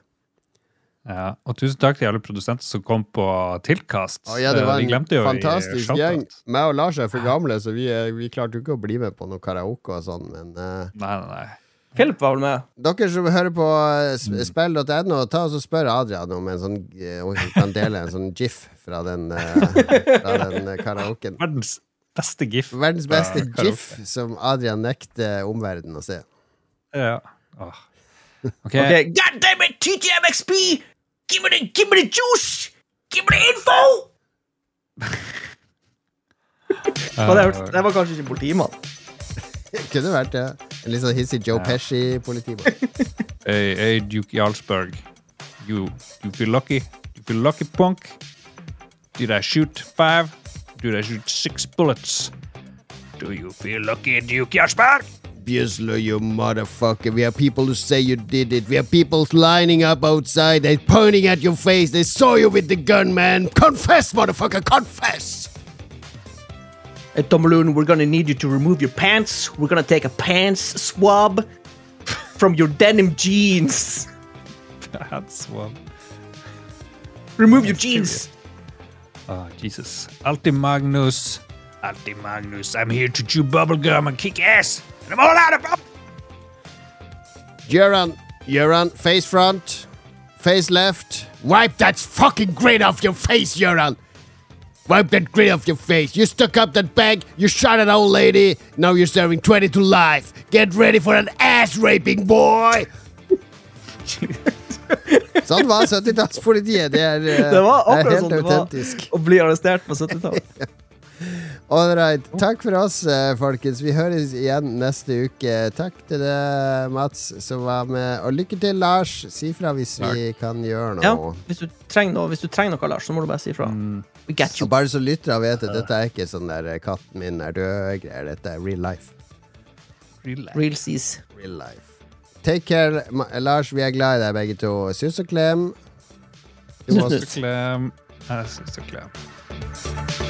Ja, og tusen takk til alle produsenter som kom på Tilkast. Å, ja, det var Eh, en de fantastisk gjeng. Meg og Lars er for gamle, så vi, vi klarte jo ikke å bli med på noe karaoke og sånn, men uh... Nei, nei, nei. Philip var vel med. Dere som hører på eh, Mm. sp- spill.no, ta og spør Adrian om en sånn eh, om vi kan dele en sånn gif fra den, eh, fra den eh, karaoken. Verdens beste gif. Verdens beste gif som Adrian nekter omverdenen å se. Ja. Åh. Ok, Ok, God damn it, TTMXP! Give me the, give me the juice! Give me the info! Hva det, hørtes- det var kanskje ikke politimann. Kunne vært det. En litt sånn hissig Joe Pesci-politimann. Hey, hey, Duke Jarlsberg. You, you feel lucky? You feel lucky, punk? Did I shoot five? Did I shoot six bullets? Do you feel lucky, Duke Jarlsberg? Obviously, you motherfucker. We have people who say you did it. We have people lining up outside. They're pointing at your face. They saw you with the gun, man. Confess, motherfucker, confess! Hey, Tomaloon, we're gonna need you to remove your pants. We're gonna take a pants swab from your denim jeans. That's one. Remove your jeans. Oh, Jesus. Alti Magnus. Alti Magnus. I'm here to chew bubblegum and kick ass. And I'm all out of bubble. Göran, Göran, face front, face left. Wipe that fucking grin off your face, Göran! Wipe that grin off your face. You stuck up that bag, you shot an old lady, now you're serving 20 to life. Get ready for an ass raping, boy! sånn var 70-tallspolitiet. Det er, eh, Det var det er akkurat helt sånn det var autentisk. å bli arrestert på 70-tallet. All right. Takk for oss, eh, folkens. Vi høres igjen neste uke. Takk til deg, Mats, som var med. Og lykke til, Lars. Si fra hvis vi kan gjøre noe. Ja, hvis du trenger noe, hvis du trenger noe Lars, så må du bare si fra We get you. Og bare så lyttere vet at dette er ikke sånn der eh, 'katten min er død'-greier. Dette er real life. Real seas. Real life. Take care, Lars. Vi er glad i deg, begge to. Sus og klem. Sus og Snus, snus. Klem. Jeg og klem.